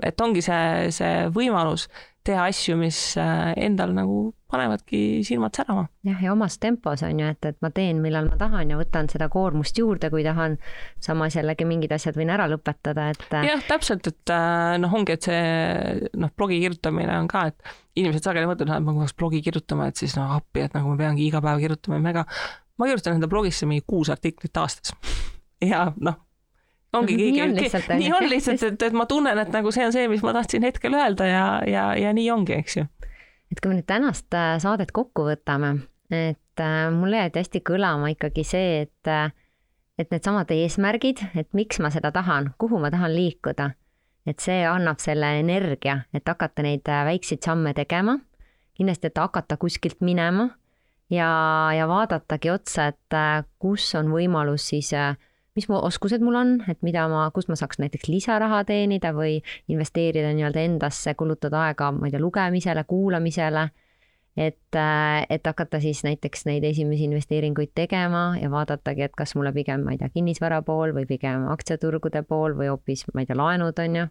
et ongi see, see võimalus teha asju, mis äh, endal nagu panevadki silmad särama. jah, ja omas tempos on ju, et, et ma teen, millal ma tahan ja võtan seda koormust juurde, kui tahan. samas jällegi mingid asjad võin ära lõpetada, et. Äh, jah, täpselt, et äh, noh, ongi, et see noh, blogi kirjutamine on ka, et inimesed sageli mõtlevad, et ma peaks blogi kirjutama, et siis noh appi, et nagu ma peangi iga päev kirjutama ja mega. ma kirjutan enda blogisse mingi kuus artiklit aastas ja noh ongi keegi, nii on lihtsalt, nii on lihtsalt, et, et ma tunnen, et nagu see on see, mis ma tahtsin hetkel öelda ja, ja, ja nii ongi, eks ju. et kui me nüüd tänast äh, saadet kokku võtame, et äh, mulle jäi hästi kõlama ikkagi see, et äh, et needsamad eesmärgid, et miks ma seda tahan, kuhu ma tahan liikuda, et see annab selle energia, et hakata neid väikseid samme tegema, kindlasti, et hakata kuskilt minema ja, ja vaadatagi otsa, et kus on võimalus siis äh, mis mu oskused mul on, et mida ma, kust ma saaks näiteks lisaraha teenida või investeerida nii-öelda endasse, kulutada aega, ma ei tea, lugemisele, kuulamisele. et, äh, et hakata siis näiteks neid esimesi investeeringuid tegema ja vaadatagi, et kas mulle pigem, ma ei tea, kinnisvara pool või pigem aktsiaturgude pool või hoopis, ma ei tea, laenud on ju.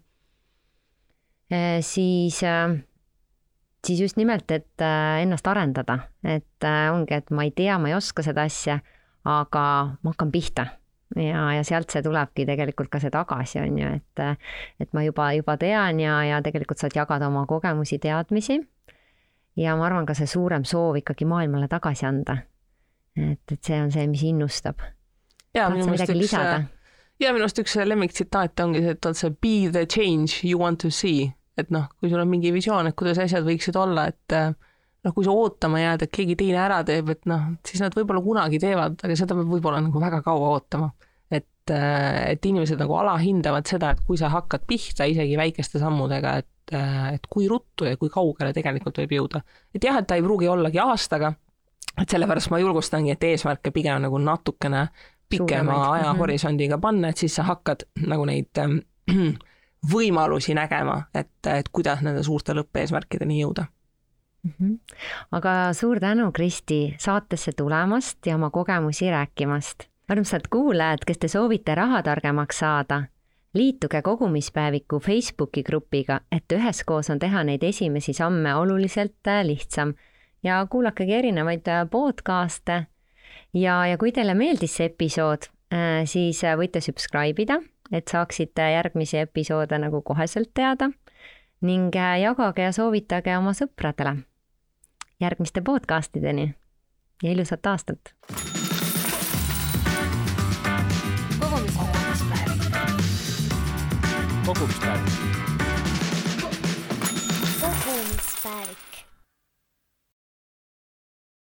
Äh, siis äh, siis just nimelt, et ennast arendada, et ongi, et ma ei tea, ma ei oska seda asja, aga ma hakkan pihta ja, ja sealt see tulebki tegelikult ka see tagasi, on ju, et, et ma juba, juba tean ja, ja tegelikult saad jagada oma kogemusi, teadmisi. ja ma arvan, ka see suurem soov ikkagi maailmale tagasi anda. et, et see on see, mis innustab. ja minu meelest üks, ja minu arust üks lemmiktsitaate ongi see, et on see be the change you want to see, et noh, kui sul on mingi visioon, et kuidas asjad võiksid olla, et noh, kui sa ootama jääd, et keegi teine ära teeb, et noh, siis nad võib-olla kunagi teevad, aga seda peab võib-olla nagu väga kaua ootama. et, äh, et inimesed nagu alahindavad seda, et kui sa hakkad pihta isegi väikeste sammudega, et, äh, et kui ruttu ja kui kaugele tegelikult võib jõuda. et jah, et ta ei pruugi ollagi aastaga, et sellepärast ma julgustangi, et eesmärke pigem nagu natukene pikema ajahorisondiga panna, et siis sa hakkad nagu neid ähm, võimalusi nägema, et, et kuidas nende suurte lõppeesmärkideni jõuda. Aga suur tänu, Kristi, saatesse tulemast ja oma kogemusi rääkimast. armsad kuulajad, kes te soovite rahatargemaks saada, liituge kogumispäeviku Facebooki grupiga, et üheskoos on teha neid esimesi samme oluliselt äh, lihtsam ja kuulakegi erinevaid äh, podcast'e. ja, ja kui teile meeldis see episood, äh, siis võite subscribe ida et saaksite järgmisi episoode nagu koheselt teada ning jagage ja soovitage oma sõpradele. Järgmiste podcastideni ja ilusat aastat! kogumispäev. kogumispäev kogumispäev